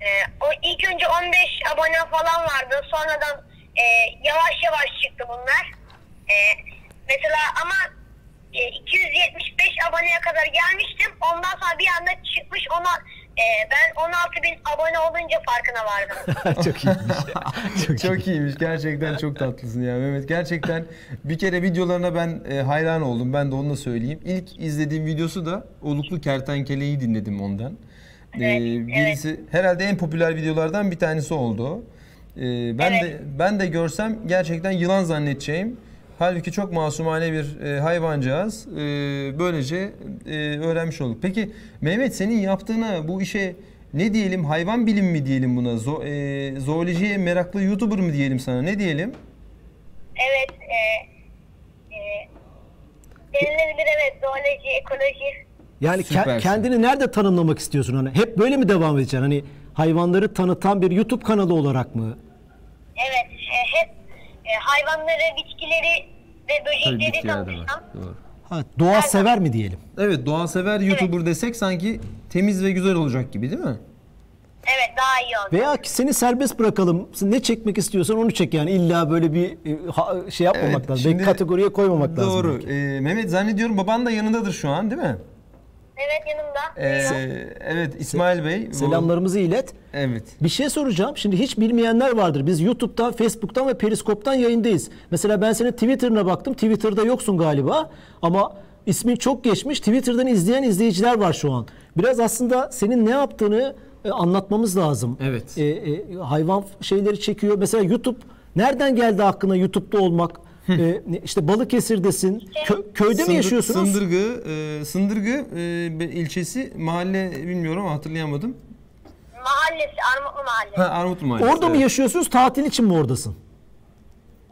E, o ilk önce 15 abone falan vardı. Sonradan e, yavaş yavaş çıktı bunlar. E, mesela ama e, 275 aboneye kadar gelmiştim. Ondan sonra bir anda çıkmış ona e, ben 16 bin abone olunca farkına vardım. Çok iyiymiş. Çok, Çok iyiymiş. Gerçekten çok tatlısın ya Mehmet. Gerçekten bir kere videolarına ben e, hayran oldum. Ben de onu da söyleyeyim. İlk izlediğim videosu da Oluklu Kertenkele'yi dinledim ondan. Ee, Evet, birisi herhalde en popüler videolardan bir tanesi oldu. Ee, ben Evet. de ben de görsem gerçekten yılan zannedeceğim. Halbuki çok masumane bir e, hayvancağız. Ee, böylece e, öğrenmiş olduk. Peki Mehmet senin yaptığına bu işe ne diyelim hayvan bilim mi diyelim buna? Zo, e, zoolojiye meraklı YouTuber mı diyelim sana? Ne diyelim? evet. E, e, denilebilir evet. Zooloji, ekoloji. Yani ke- Süpersin. kendini nerede tanımlamak istiyorsun hani? Hep böyle mi devam edeceksin? Hani hayvanları tanıtan bir YouTube kanalı olarak mı? Evet. E, hep e, hayvanları, bitkileri ve böcekleri tanıtırsam. Doğru. Ha, doğa sever mi diyelim? Evet doğa sever YouTuber desek sanki temiz ve güzel olacak gibi değil mi? Evet daha iyi oldu. Veya ki seni serbest bırakalım. Sen ne çekmek istiyorsan onu çek yani. İlla böyle bir e, ha- şey yapmamak Evet, lazım. şimdi- Belki kategoriye koymamak lazım. Doğru. Ee, Mehmet zannediyorum baban da yanındadır şu an değil mi? Evet yanımda. Ee, evet İsmail Bey. bu- Selamlarımızı ilet. Evet. Bir şey soracağım. Şimdi hiç bilmeyenler vardır. Biz YouTube'dan, Facebook'tan ve Periskop'tan yayındayız. Mesela ben senin Twitter'ına baktım. Twitter'da yoksun galiba. Ama ismin çok geçmiş. Twitter'dan izleyen izleyiciler var şu an. Biraz aslında senin ne yaptığını e, anlatmamız lazım. Evet. E, e, hayvan şeyleri çekiyor. Mesela YouTube nereden geldi aklına YouTube'da olmak? E, işte Balıkesir'desin. Kö- köyde mi Sındır- yaşıyorsunuz? Sındırgı, e, Sındırgı e, ilçesi mahalle bilmiyorum ama hatırlayamadım. Mahallesi, Armutlu Mahallesi. Ha Armut Mahallesi. Orada mı evet. yaşıyorsunuz? Tatil için mi oradasın?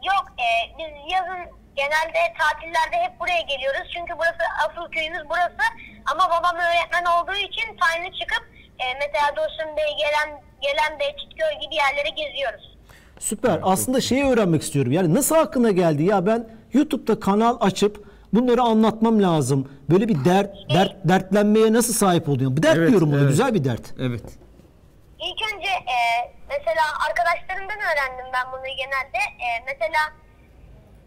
Yok e, biz yazın genelde tatillerde hep buraya geliyoruz. Çünkü burası asıl köyümüz burası. Ama babam öğretmen olduğu için tayini çıkıp e, mesela Dursun Bey, Gelen, Gelen Bey, Çitköy gibi yerlere geziyoruz. Süper. Aslında şeyi öğrenmek istiyorum. Yani nasıl aklına geldi? Ya ben YouTube'da kanal açıp bunları anlatmam lazım. Böyle bir dert, dert dertlenmeye nasıl sahip oluyorsun? Bir dert Evet, diyorum bunu. evet. Güzel bir dert. Evet. İlk önce e, mesela arkadaşlarımdan öğrendim ben bunu genelde. E, mesela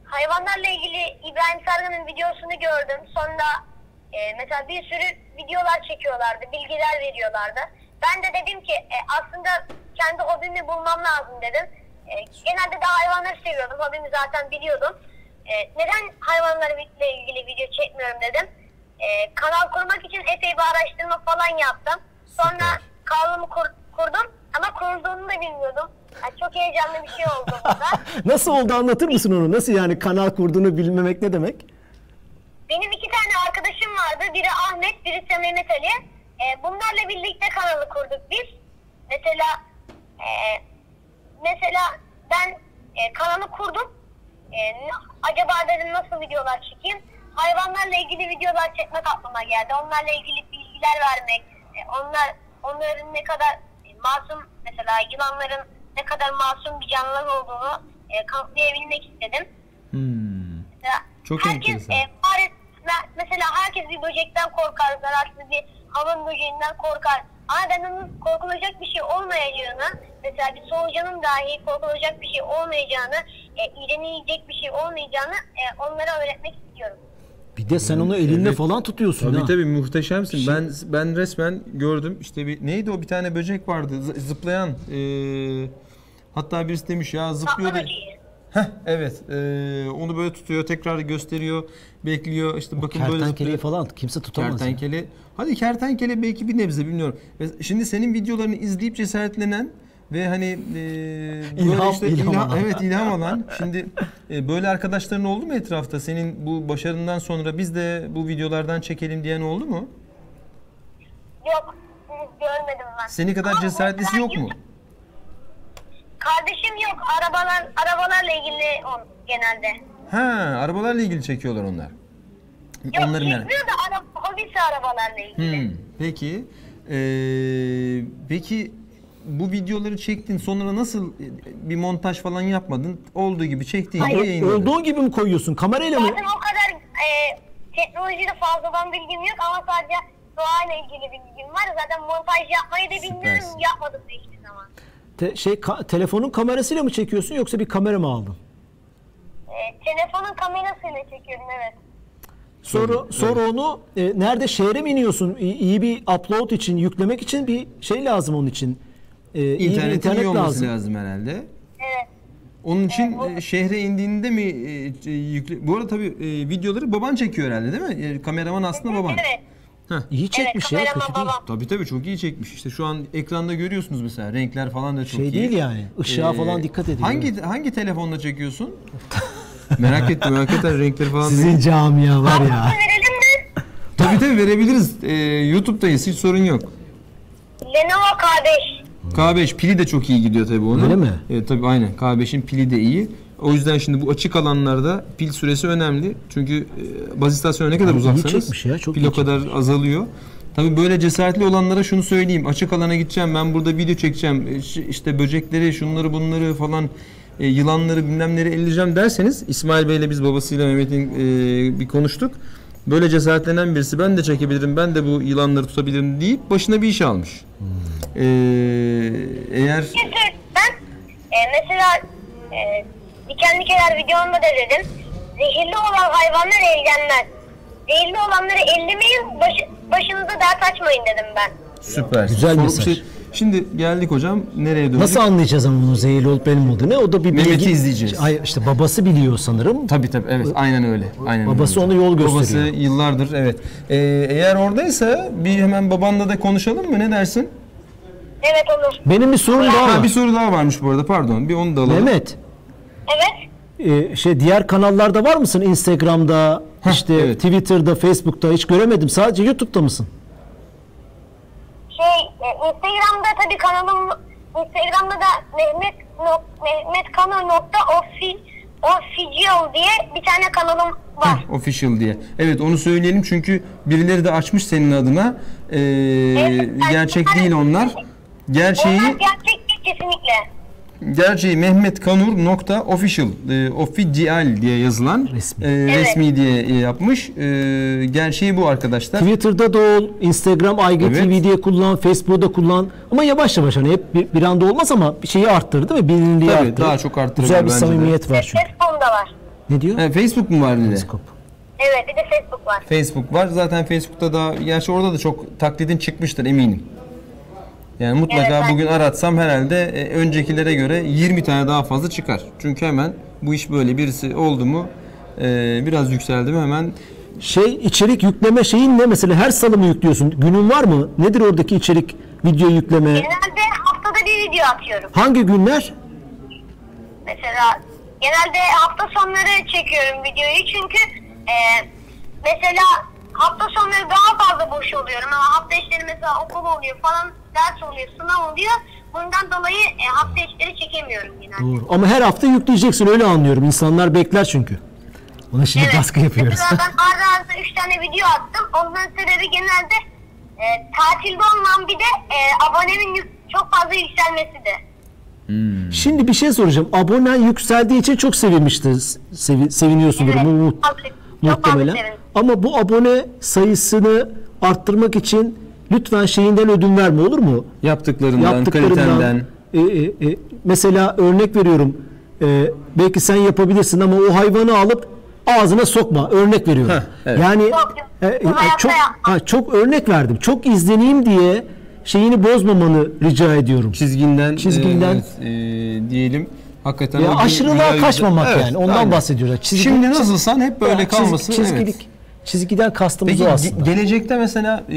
hayvanlarla ilgili İbrahim Sargı'nın videosunu gördüm. Sonra e, mesela bir sürü videolar çekiyorlardı, bilgiler veriyorlardı. Ben de dedim ki e, aslında kendi hobimi bulmam lazım dedim. E, genelde de hayvanları seviyordum, hobimi zaten biliyordum. E, neden hayvanlarla ilgili video çekmiyorum dedim. E, kanal kurmak için epey bir araştırma falan yaptım. Sonra kanalımı kur- kurdum ama kurulduğunu da bilmiyordum. Yani çok heyecanlı bir şey oldu burada. Nasıl oldu anlatır mısın onu? Nasıl yani kanal kurduğunu bilmemek ne demek? Benim iki tane arkadaşım vardı. Biri Ahmet, birisi Mehmet Ali. Ee, bunlarla birlikte kanalı kurduk biz. Mesela e, mesela ben e, kanalı kurdum. E, acaba dedim nasıl videolar çekeyim? Hayvanlarla ilgili videolar çekmek aklıma geldi. Onlarla ilgili bilgiler vermek. e, onlar onların ne kadar e, masum mesela yılanların ne kadar masum bir canlılar olduğunu e, kanıtlayabilmek istedim. Mesela Çok herkes, enteresan. e, fare, me- mesela herkes bir böcekten korkar, zararsız bir hamam böceğinden korkar. Onun korkulacak bir şey olmayacağını, mesela bir solucanın dahi korkulacak bir şey olmayacağını, e, iğrenecek bir şey olmayacağını e, onlara öğretmek istiyorum. Bir de sen onu elinle Evet. falan tutuyorsun Tabii ha. tabii muhteşemsin. Ben ben resmen gördüm. İşte bir neydi o bir tane böcek vardı zı- zıplayan. e, hatta birisi demiş ya zıplıyor da. Heh, evet. Ee, onu böyle tutuyor, tekrar gösteriyor, bekliyor. İşte bakın böyle zıplıyor. falan kimse tutamaz. Kertenkele. Hadi kertenkele belki bir nebze bilmiyorum. Ve Şimdi senin videolarını izleyip cesaretlenen ve hani e, böyle İlham- işte ilham ilham- alan. evet ilham alan. Şimdi e, böyle arkadaşların oldu mu etrafta? Senin bu başarından sonra biz de bu videolardan çekelim diyen oldu mu? Yok siz görmedim ben. Seni kadar Ama cesaretlisi yok mu? Kardeşim yok. Arabalar arabalarla ilgili on genelde. Ha, arabalarla ilgili çekiyorlar onlar. Yok Onların yani. çekmiyor da araba, hobisi arabalarla ilgili. Hmm, peki. Ee, peki bu videoları çektin sonra nasıl e, bir montaj falan yapmadın? Olduğu gibi çektiğin gibi yayınladın. Olduğu gibi mi koyuyorsun? Kamerayla mı? Zaten o kadar e, teknolojide fazladan bilgim yok ama sadece doğayla ilgili bilgim var. Zaten montaj yapmayı da bilmiyorum. Süpersin. Yapmadım da hiçbir zaman. Te- şey ka- telefonun kamerasıyla mı çekiyorsun yoksa bir kamera mı aldın? E, telefonun kamerasıyla çekiyorum evet. Sonra sonra onu e, nerede şehre mi iniyorsun? İyi, iyi bir upload için, yüklemek için bir şey lazım onun için. E, iyi bir İnternetin internet iyi olması lazım. lazım. herhalde. Evet. Onun için e, şehre indiğinde mi e, e, yükle... Bu arada tabii e, videoları baban çekiyor herhalde değil mi? E, kameraman aslında baban. Evet. İyi çekmiş evet, ya, kötü değil. Tabii tabii çok iyi çekmiş. İşte şu an ekranda görüyorsunuz mesela renkler falan da çok Şey iyi. değil yani, ışığa falan dikkat ediyor. Hangi hangi telefonla çekiyorsun? merak ettim hakikaten renkleri falan. Sizin camia var ya. Verelim mi? Tabii tabii verebiliriz. Ee, YouTube'dayız hiç sorun yok. Lenovo K5. K5 pili de çok iyi gidiyor tabii onun. Öyle mi? Evet tabii aynen. K5'in pili de iyi. O yüzden şimdi bu açık alanlarda pil süresi önemli. Çünkü e, baz istasyonu ne kadar Abi iyi uzaksanız çekmiş ya, çok pil iyi o kadar azalıyor. Tabii böyle cesaretli olanlara şunu söyleyeyim. Açık alana gideceğim ben burada video çekeceğim. E, ş- işte böcekleri şunları bunları falan e, yılanları bilmemleri elleyeceğim derseniz İsmail Bey'le biz babasıyla Mehmet'in e, bir konuştuk. Böyle cesaretlenen birisi ben de çekebilirim, ben de bu yılanları tutabilirim deyip başına bir iş almış. E, eğer ben e, mesela e, dikenli kenar videomda da dedim. Zehirli olan hayvanlar ellenmez. Zehirli olanları ellemeyin, başı, başınıza dert açmayın dedim ben. Süper. Güzel mesaj. Şimdi geldik hocam. Nereye döndük? Nasıl anlayacağız ama bunun zehirli olup olmadığını? O da bir Mehmet'i bilgi. izleyeceğiz. Hayır işte babası biliyor sanırım. Tabii tabii evet aynen öyle. Aynen Babası öyle. onu yol gösteriyor. Babası yıllardır evet. Ee, eğer oradaysa bir hemen babanla da konuşalım mı? Ne dersin? Evet olur. Benim bir sorum daha Ha, var. bir soru daha varmış bu arada pardon. Bir onu da alalım. Mehmet, Evet. e, şey diğer kanallarda var mısın? Instagram'da, işte evet. Twitter'da, Facebook'ta hiç göremedim. Sadece YouTube'da mısın? Şey, e, Instagram'da tabii kanalım, Instagram'da da Mehmet nok, Mehmet Kano nokta offi, official diye bir tane kanalım var. Heh, official diye. Evet onu söyleyelim çünkü birileri de açmış senin adına. Ee, Evet, gerçek değil onlar. Gerçeği Onlar gerçek değil kesinlikle. Gerçeği Mehmet Kanur nokta official e, official diye yazılan Resmi. e, resmi diye e, yapmış. E, gerçeği bu arkadaşlar. Twitter'da da ol, Instagram IGTV Evet. diye kullan, Facebook'ta kullan. Ama yavaş yavaş hani hep bir, bir anda olmaz ama bir şeyi arttır değil mi? Bilinirliği Tabii, arttır. daha çok arttırır Güzel bir bence de. samimiyet var çünkü. Facebook'um da var. Ne diyor? E, Facebook mu var bir de? Periskop. Evet bir de Facebook var. Facebook var. Zaten Facebook'ta da gerçi orada da çok taklidin çıkmıştır eminim. Yani mutlaka Evet, bugün aratsam herhalde e, öncekilere göre 20 tane daha fazla çıkar. Çünkü hemen bu iş böyle birisi oldu mu e, biraz yükseldi mi hemen Şey içerik yükleme şeyin ne? Mesela her salı mı yüklüyorsun? Günün var mı? Nedir oradaki içerik video yükleme? Genelde haftada bir video atıyorum. Hangi günler? Mesela genelde hafta sonları çekiyorum videoyu çünkü e, mesela hafta sonları daha fazla boş oluyorum ama hafta içleri mesela okul oluyor falan ders oluyor sınav oluyor. Bundan dolayı e, hafta içleri çekemiyorum genelde. Doğru. Ama her hafta yükleyeceksin öyle anlıyorum. İnsanlar bekler çünkü. Ona şimdi baskı yapıyoruz. Mesela ben arda arda 3 tane video attım. Ondan sebebi genelde e, tatilde olmam bir de e, abonemin yük- çok fazla yükselmesi de. Şimdi bir şey soracağım. Abonen yükseldiği için çok sevinmiştir. Sevi, seviniyorsundur Evet, mu- mu- çok- çok fazla muhtemelen. sevindim. Ama bu abone sayısını arttırmak için lütfen şeyinden ödün verme olur mu? yaptıklarından, Yaptıklarından. kalitenden E, e, e, mesela örnek veriyorum. E, belki sen yapabilirsin ama o hayvanı alıp ağzına sokma. Örnek veriyorum. Heh, evet. Yani e, e, çok ha, çok örnek verdim. Çok izleneyim diye şeyini bozmamanı rica ediyorum. çizginden, Çizginden. e, evet, e, diyelim. Hakikaten Ya aşırılığa kaçmamak Evet, yani. Ondan aynen. bahsediyoruz. Çizgi- Şimdi nasılsan hep böyle Ya, çiz- kalması. çizgilik, evet. Çizgiden kastımız Peki o aslında. gelecekte mesela e,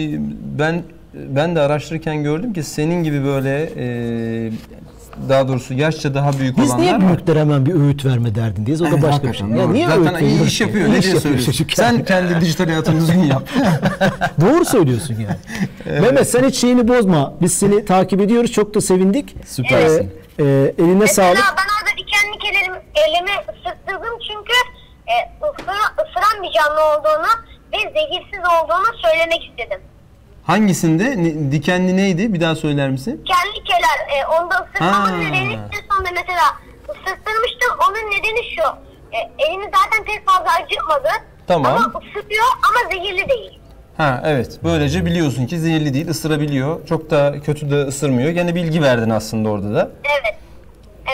ben ben de araştırırken gördüm ki senin gibi böyle e, daha doğrusu yaşça daha büyük Biz olanlar niye var. büyüklere hemen bir öğüt verme derdindeyiz? O da Evet, başka bir şey. Ya doğru. niye Zaten öğüt iyi iş yapıyor. Ne diye söylüyorsun? çocuk. Sen kendi dijital hayatını düzgün yap. Doğru söylüyorsun yani. Mehmet sen hiç şeyini bozma. Biz seni takip ediyoruz. Çok da sevindik. Süpersin. Ee, e, eline Mesela sağlık. ben orada dikenli elimi, elimi ısırttırdım çünkü e, ısıra, ısıran bir canlı olduğunu ve zehirsiz olduğunu söylemek istedim. Hangisinde? Ne- dikenli neydi? Bir daha söyler misin? Kendi keler e, onda ısırtmamın Ha. nedeni en sonunda mesela ısırttırmıştım. Onun nedeni şu. E, elimi zaten pek fazla acıtmadı. Tamam. Ama ısırıyor ama zehirli değil. Ha evet. Böylece biliyorsun ki zehirli değil, ısırabiliyor. Çok da kötü de ısırmıyor. Gene bilgi verdin aslında orada da. Evet.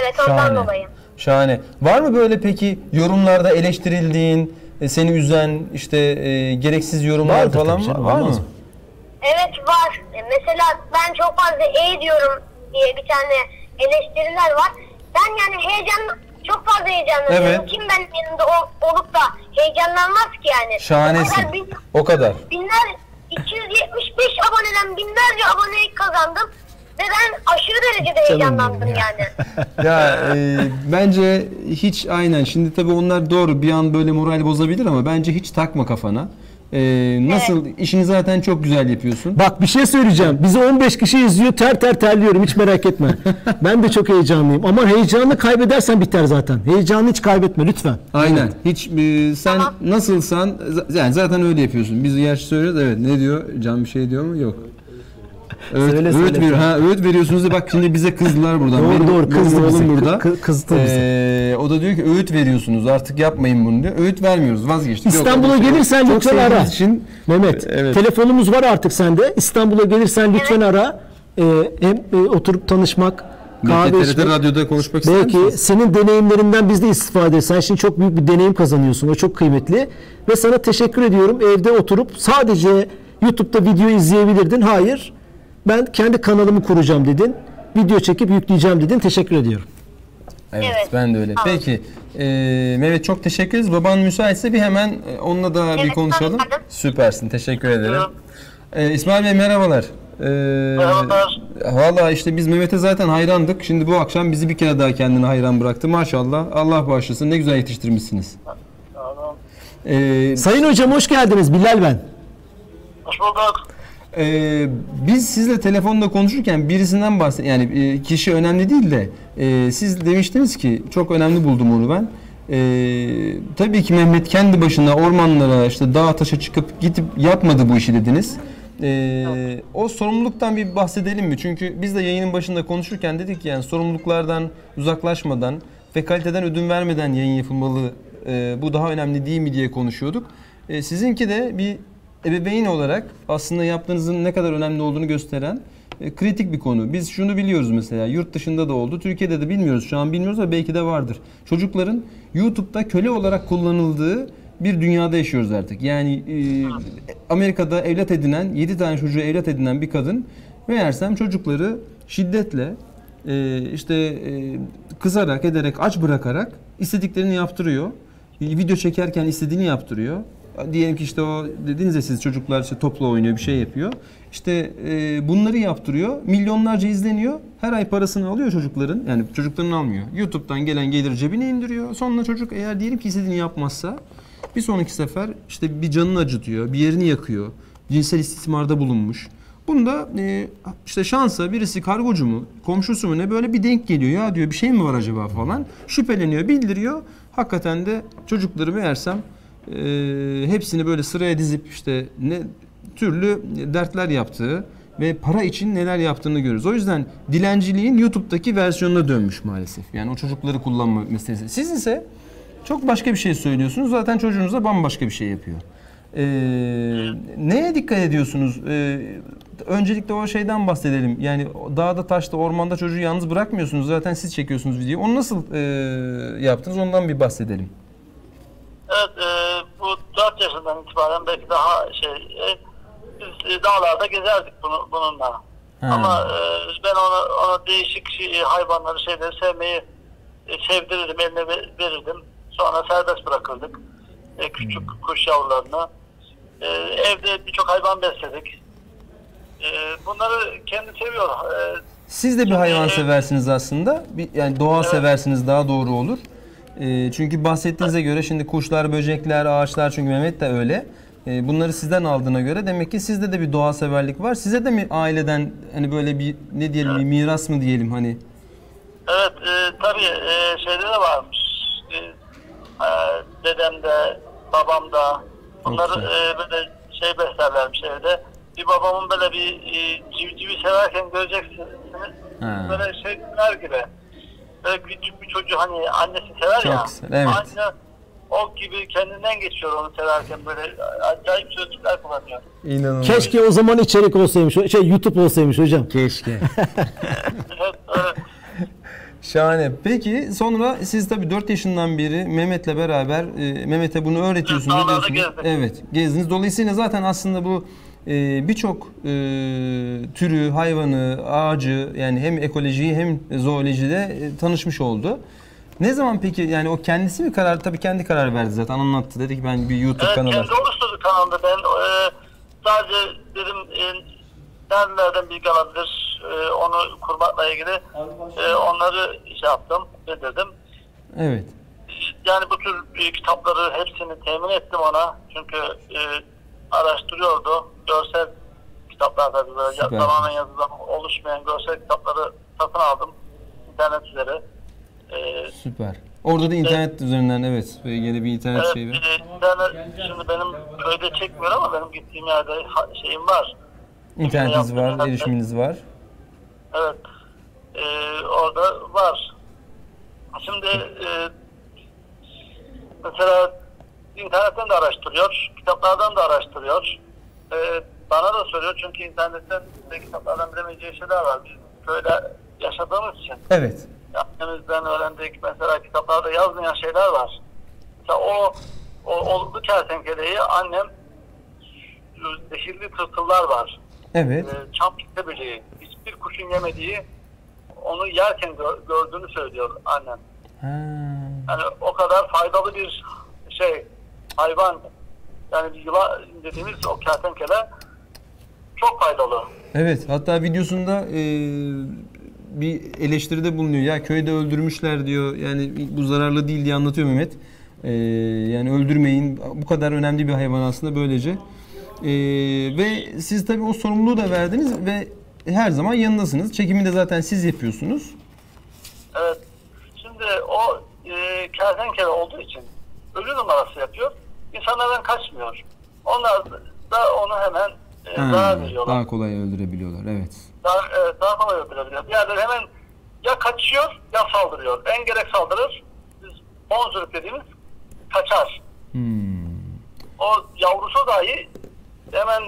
Evet ondan Şahane. dolayı. Şahane. Var mı böyle peki yorumlarda eleştirildiğin, e, seni üzen işte e, gereksiz yorumlar Vardır falan tabii canım, var mı? olmaz mı? Evet var. E, Mesela ben çok fazla e diyorum diye bir tane eleştiriler var. Ben yani heyecan çok fazla heyecanlanıyorum. Evet. Kim benim yanımda ol- olup da heyecanlanmaz ki yani. O Şahanesin. kadar bin- O kadar. binler 275 aboneden binlerce aboneyi kazandım. Ve ben aşırı derecede heyecanlandım ya. yani. Ya e, bence hiç aynen. Şimdi tabii onlar doğru bir an böyle moral bozabilir ama bence hiç takma kafana. E, nasıl işini zaten çok güzel yapıyorsun. Bak bir şey söyleyeceğim. Bizi 15 kişi izliyor. Ter ter terliyorum. Hiç merak etme. ben de çok heyecanlıyım. Ama heyecanını kaybedersen biter zaten. Heyecanını hiç kaybetme lütfen. Aynen. Hiç e, sen Tamam. nasılsan z- yani zaten öyle yapıyorsun. Biz gerçi söylüyoruz. Evet. Ne diyor? Can bir şey diyor mu? Yok. Öğüt, Söyle, öğüt söyle. veriyor. Ha, öğüt veriyorsunuz da bak şimdi bize kızdılar buradan. Doğru, Benim- doğru, kızdı oğlum bizi. burada. Kı- kızdı bizi. Ee, o da diyor ki öğüt veriyorsunuz. Artık yapmayın bunu diyor. Öğüt vermiyoruz. Vazgeçtik. Yok, İstanbul'a şey yok. gelirsen Çok lütfen ara. için Mehmet, Evet. telefonumuz var artık sende. İstanbul'a gelirsen lütfen ara. Ee, hem e, oturup tanışmak, kahve TRT içmek. radyoda konuşmak ister Belki misiniz? senin deneyimlerinden biz de istifade ederiz. Sen şimdi çok büyük bir deneyim kazanıyorsun. O çok kıymetli. Ve sana teşekkür ediyorum. Evde oturup sadece YouTube'da video izleyebilirdin. Hayır. Ben kendi kanalımı kuracağım dedin. Video çekip yükleyeceğim dedin. Teşekkür ediyorum. Evet, Evet. ben de öyle. Tamam. Peki. E, Mehmet çok teşekkür ederiz. Baban müsaitse bir hemen e, onunla da bir Evet, konuşalım. tabii. Süpersin. Teşekkür ederim. E, İsmail Bey merhabalar. E, Merhabalar. Valla işte biz Mehmet'e zaten hayrandık. Şimdi bu akşam bizi bir kere daha kendine hayran bıraktı. Maşallah. Allah bağışlasın. Ne güzel yetiştirmişsiniz. Tamam. E, Sayın hocam hoş geldiniz. Bilal ben. Hoş bulduk. Ee, biz sizle telefonda konuşurken birisinden bahset yani e, kişi önemli değil de e, siz demiştiniz ki çok önemli buldum onu ben. Ee, tabii ki Mehmet kendi başına ormanlara işte dağa taşa çıkıp gidip yapmadı bu işi dediniz. Ee, o sorumluluktan bir bahsedelim mi? Çünkü biz de yayının başında konuşurken dedik ki yani sorumluluklardan uzaklaşmadan ve kaliteden ödün vermeden yayın yapılmalı. Ee, bu daha önemli değil mi diye konuşuyorduk. Ee, sizinki de bir ebeveyn olarak aslında yaptığınızın ne kadar önemli olduğunu gösteren e, kritik bir konu. Biz şunu biliyoruz mesela yurt dışında da oldu. Türkiye'de de bilmiyoruz. Şu an bilmiyoruz ama belki de vardır. Çocukların YouTube'da köle olarak kullanıldığı bir dünyada yaşıyoruz artık. Yani e, Amerika'da evlat edinen, 7 tane çocuğu evlat edinen bir kadın meğersem çocukları şiddetle e, işte e, kızarak, ederek, aç bırakarak istediklerini yaptırıyor. Video çekerken istediğini yaptırıyor. Diyelim ki işte o dediniz ya siz çocuklar işte topla oynuyor bir şey yapıyor. İşte e, bunları yaptırıyor. Milyonlarca izleniyor. Her ay parasını alıyor çocukların. Yani çocukların almıyor. YouTube'dan gelen gelir cebine indiriyor. Sonra çocuk eğer diyelim ki istediğini yapmazsa bir sonraki sefer işte bir canını acıtıyor, bir yerini yakıyor. Cinsel istismarda bulunmuş. Bunda e, işte şansa birisi kargocu mu, komşusu mu ne böyle bir denk geliyor. Ya diyor bir şey mi var acaba falan. Şüpheleniyor, bildiriyor. Hakikaten de çocukları meğersem e, hepsini böyle sıraya dizip işte ne türlü dertler yaptığı ve para için neler yaptığını görürüz. O yüzden dilenciliğin YouTube'daki versiyonuna dönmüş maalesef. Yani o çocukları kullanma meselesi. Siz ise çok başka bir şey söylüyorsunuz. Zaten çocuğunuz da bambaşka bir şey yapıyor. Ee, neye dikkat ediyorsunuz? Ee, öncelikle o şeyden bahsedelim. Yani dağda, taşta, ormanda çocuğu yalnız bırakmıyorsunuz. Zaten siz çekiyorsunuz videoyu. Onu nasıl e, yaptınız? Ondan bir bahsedelim. Evet, e, bu 4 yaşından itibaren belki daha şey, e, biz e, dağlarda gezerdik bunu, bununla. Ha. Ama e, ben ona, ona değişik şey, hayvanları, şeyleri sevmeyi e, sevdirirdim, eline ve- verirdim. Sonra serbest bırakırdık. E, küçük kuş yavrularını. E, evde birçok hayvan besledik. E, bunları kendi seviyor. E, Siz de bir hayvan seversiniz aslında. Bir, yani doğa seversiniz daha doğru olur. Ee, çünkü bahsettiğinize göre şimdi kuşlar, böcekler, ağaçlar çünkü Mehmet de öyle. Ee, bunları sizden aldığına göre demek ki sizde de bir doğa severlik var. Size de mi aileden hani böyle bir ne diyelim bir miras mı diyelim hani? Evet, e, tabii e, şeyde de varmış. E, e, dedem de, babam da. Bunları e, böyle şey beslerlermiş evde. Bir babamın böyle bir e, civcivi severken göreceksiniz. Ha. Böyle şeyler gibi. Böyle küçük bir çocuğu hani annesi sever Çok ya. güzel, evet. Anne o gibi kendinden geçiyor onu severken böyle acayip sözcükler kullanıyor. İnanılmaz. Keşke o zaman içerik olsaymış. Şey YouTube olsaymış hocam. Keşke. Evet, evet. Şahane. Peki sonra siz tabii 4 yaşından beri Mehmet'le beraber e, Mehmet'e bunu öğretiyorsunuz, Evet. Evet, gezdiniz. Dolayısıyla zaten aslında bu e, birçok e, türü, hayvanı, ağacı yani hem ekolojiyi hem zoolojide e, tanışmış oldu. Ne zaman peki yani o kendisi mi karar tabii kendi karar verdi zaten anlattı dedi ki ben bir YouTube Evet, kanalı kendi oluşturdu kanalda. Ben e, sadece dedim e, nerelerden bilgi alabilir e, onu kurmakla ilgili e, onları şey yaptım, dedim. Evet. Yani bu tür e, kitapları hepsini temin ettim ona. Çünkü e, araştırıyordu. Görsel kitaplar tabii böyle Süper. tamamen yazıdan oluşmayan görsel kitapları satın aldım. internet üzere. E, Süper. Orada da internet üzerinden evet ve yine bir internet Evet, şeyi var. internet şimdi benim köyde çekmiyor ama benim gittiğim yerde şeyim var. İnternetiniz var, yaptım. erişiminiz var. Evet. E, orada var. Şimdi e, mesela internetten de araştırıyor, kitaplardan da araştırıyor. E, bana da soruyor çünkü internetten de kitaplardan bilemeyeceği şeyler var. Biz köyde yaşadığımız için. Evet. Annemizden öğrendik mesela kitaplarda yazmayan şeyler var. Mesela o, o oluklu kertenkeleyi annem zehirli tırtıllar var. Evet. Ee, çam kitle böceği. Hiçbir kuşun yemediği onu yerken gö- gördüğünü söylüyor annem. Ha. Yani o kadar faydalı bir şey hayvan yani bir yılan dediğimiz o kertenkele çok faydalı. Evet hatta videosunda e, bir eleştiride bulunuyor. Ya köyde öldürmüşler diyor. Yani bu zararlı değil diye anlatıyor Mehmet. E, yani öldürmeyin. Bu kadar önemli bir hayvan aslında böylece. E, ve siz tabii o sorumluluğu da verdiniz ve her zaman yanındasınız. Çekimi de zaten siz yapıyorsunuz. Evet. Şimdi o e, kertenkele olduğu için ölü numarası yapıyor. İnsanlardan kaçmıyor. Onlar da onu hemen e, Ha, zarar veriyorlar. daha kolay öldürebiliyorlar. Evet. Daha, evet, daha kolay öldürebiliyor. Diğerleri hemen ya kaçıyor ya saldırıyor. En gerek saldırır. Biz bonzuruk dediğimiz kaçar. Hmm. O yavrusu dahi hemen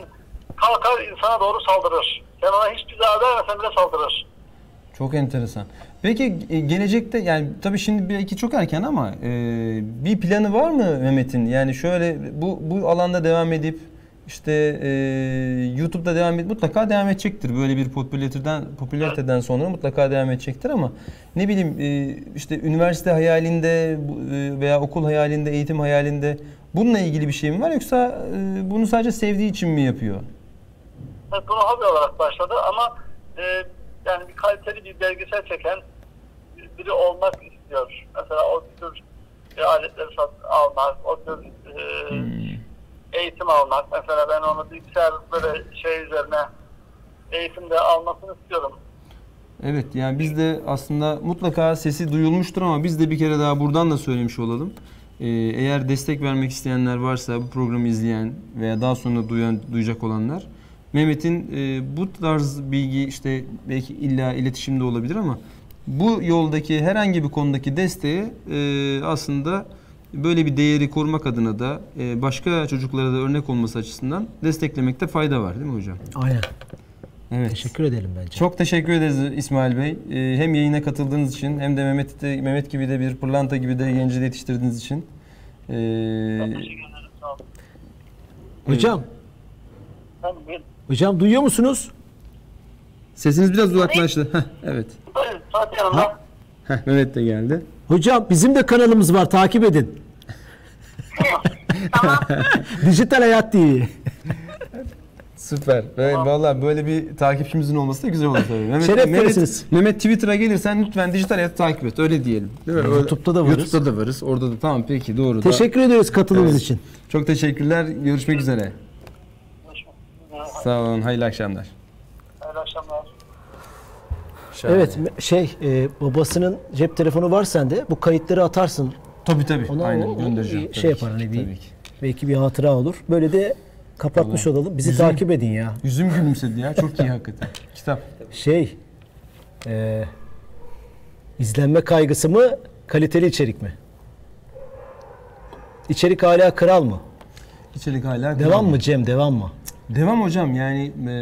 kalkar insana doğru saldırır. Sen ona hiçbir zarar vermesen bile saldırır. Çok enteresan. Peki e, gelecekte yani tabii şimdi belki çok erken ama e, bir planı var mı Mehmet'in? Yani şöyle bu bu alanda devam edip işte e, YouTube'da devam et mutlaka devam edecektir. Böyle bir popülariteden popülariteden sonra mutlaka devam edecektir ama ne bileyim e, işte üniversite hayalinde e, veya okul hayalinde, eğitim hayalinde bununla ilgili bir şey mi var yoksa e, bunu sadece sevdiği için mi yapıyor? Evet, bunu hobi olarak başladı ama e, yani bir kaliteli bir belgesel çeken biri olmak istiyor. Mesela o tür e, aletleri sat, almak, o tür e, eğitim almak. Mesela ben onu bilgisayar böyle şey üzerine eğitimde almasını istiyorum. Evet yani biz de aslında mutlaka sesi duyulmuştur ama biz de bir kere daha buradan da söylemiş olalım. Ee, eğer destek vermek isteyenler varsa bu programı izleyen veya daha sonra duyan duyacak olanlar Mehmet'in e, bu tarz bilgi işte belki illa iletişimde olabilir ama bu yoldaki herhangi bir konudaki desteği e, aslında böyle bir değeri korumak adına da e, başka çocuklara da örnek olması açısından desteklemekte fayda var değil mi hocam? Aynen. Evet. Teşekkür edelim bence. Çok teşekkür ederiz İsmail Bey. Ee, Hem yayına katıldığınız için hem de Mehmet, de, Mehmet gibi de bir pırlanta gibi de genci de yetiştirdiğiniz için. Teşekkür ederim. Sağ olun. Hocam, hocam duyuyor musunuz? sesiniz biraz uzaklaştı. Heh, evet. Fatih Hanım'la. Heh, Mehmet de geldi. Hocam bizim de kanalımız var takip edin. Tamam. Dijital Hayat TV. Süper. Ve vallahi böyle bir takipçimizin olması da güzel olur tabii. Mehmet, Şeref Mehmet, verirsiniz. Mehmet Twitter'a gelirsen lütfen dijital hayatı takip et. Öyle diyelim. Değil mi? Öyle- YouTube'da da varız. YouTube'da da varız. Orada da tamam peki doğru. da. Teşekkür ediyoruz katılımınız Evet. için. Çok teşekkürler. Görüşmek üzere. Sağ olun. Hayırlı akşamlar. Akşamlar. Evet şey e, babasının cep telefonu var sende. Bu kayıtları atarsın. Tabii tabii. Ona Aynen o- göndereceğim. şey yapar hani bir- Tabii ki. Belki bir hatıra olur. Böyle de kapatmış olalım. Bizi Yüzüm- takip edin ya. Yüzüm gülümsedi ya. Çok iyi hakikaten. Kitap. Şey e, izlenme kaygısı mı kaliteli içerik mi? İçerik hala kral mı? İçerik hala Devam mı Cem devam mı? Devam hocam yani e,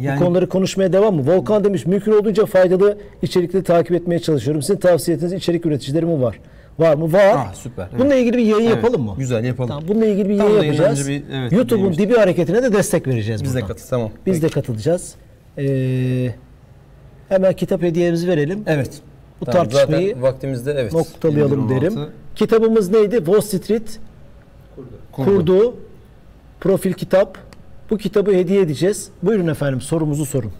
yani Bu konuları konuşmaya devam mı? Volkan demiş mümkün olduğunca faydalı içerikleri takip etmeye çalışıyorum. Sizin tavsiye ettiğiniz içerik üreticileri mi var? Var mı? Var. Ah, süper, evet. Bununla ilgili bir yayın Evet, yapalım mı? güzel, yapalım. Tamam, bununla ilgili bir yayın yapacağız. bir- evet, YouTube'un dibi hareketine de destek vereceğiz biz de buradan. katıl tamam. Biz de katılacağız. Ee, hemen kitap hediyemizi verelim. Evet. Bu Tamam, tartışmayı zaten vaktimizde evet. noktalayalım 7-16 derim. Kitabımız neydi? Wall Street kurdu. kurduğu profil kitap. Bu kitabı hediye edeceğiz. Buyurun efendim sorumuzu sorun.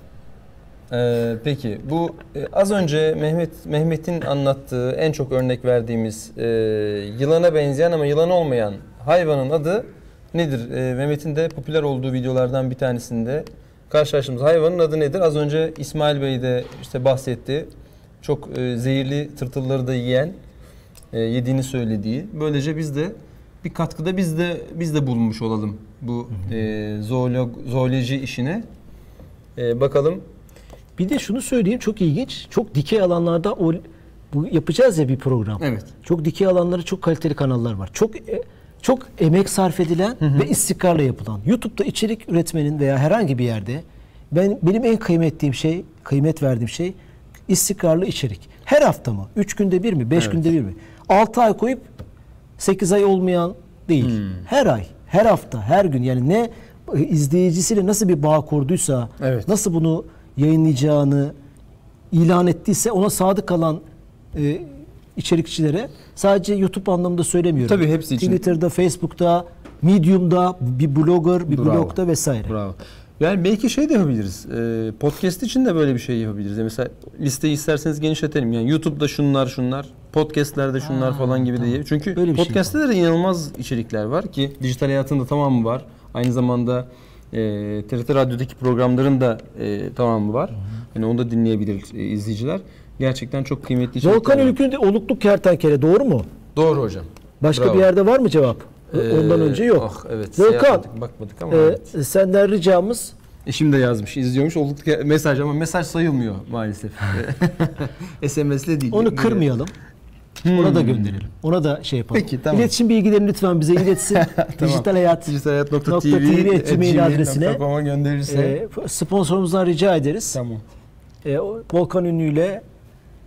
Ee, peki bu e, az önce Mehmet Mehmet'in anlattığı en çok örnek verdiğimiz e, yılana benzeyen ama yılan olmayan hayvanın adı nedir? E, Mehmet'in de popüler olduğu videolardan bir tanesinde karşılaştığımız hayvanın adı nedir? Az önce İsmail Bey de işte bahsetti. Çok e, zehirli tırtılları da yiyen, e, yediğini söylediği. Böylece biz de bir katkıda biz de biz de bulunmuş olalım bu e, zoolog, zooloji işine. E, bakalım Bir de şunu söyleyeyim çok ilginç. Çok dikey alanlarda o bu yapacağız ya bir program. Evet. Çok dikey alanları çok kaliteli kanallar var. Çok e, çok emek sarf edilen ve istikrarla yapılan. YouTube'da içerik üretmenin veya herhangi bir yerde ben benim en kıymettiğim şey, kıymet verdiğim şey istikrarlı içerik. Her hafta mı? 3 günde bir mi? 5 Evet. günde bir mi? 6 ay koyup 8 ay olmayan değil. Her ay, her hafta, her gün yani ne e, izleyicisiyle nasıl bir bağ kurduysa, Evet. nasıl bunu yayınlayacağını ilan ettiyse ona sadık kalan e, içerikçilere sadece YouTube anlamında söylemiyorum. Tabii hepsi için. Twitter'da, Facebook'ta, Medium'da, bir blogger, bir Bravo. blogda vesaire. Bravo. Yani belki şey de yapabiliriz. Ee, podcast için de böyle bir şey yapabiliriz. Yani mesela listeyi isterseniz genişletelim. Yani YouTube'da şunlar şunlar, podcastlerde şunlar falan gibi de. Çünkü Böyle şey podcast'te de inanılmaz içerikler var ki dijital hayatında tamamı var. Aynı zamanda e, TRT Radyo'daki programların da e, tamamı var. Yani onu da dinleyebilir e, izleyiciler. Gerçekten çok kıymetli içerikler Volkan var. Ülkü'nde Olukluk Kertenkele doğru mu? Doğru hocam. Başka Bravo. bir yerde var mı cevap? Ee, Ondan önce yok. ah, evet. Volkan, Bakmadık, ama e, evet. senden ricamız Eşim de yazmış, izliyormuş. Olduk ki mesaj ama mesaj sayılmıyor maalesef. SMS'le değil. onu kırmayalım. Ona da gönderelim. Ona da şey yapalım. Peki, tamam. İletişim bilgilerini lütfen bize iletsin. Dijital hayat Dijitalhayat.tv Nokta TV adresine e, sponsorumuzdan rica ederiz. tamam. E, Volkan Ünlü ile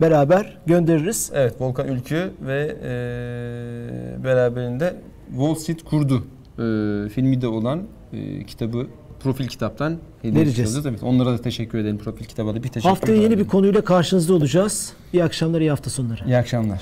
beraber göndeririz. Evet, Volkan Ülkü ve e, beraberinde Wall Street kurdu e, filmi de olan e, kitabı profil kitaptan Vereceğiz. edeceğiz. Evet, onlara da teşekkür edelim. Profil kitaba da bir teşekkür Haftaya yeni bir konuyla karşınızda olacağız. İyi akşamlar, iyi hafta sonları. İyi akşamlar.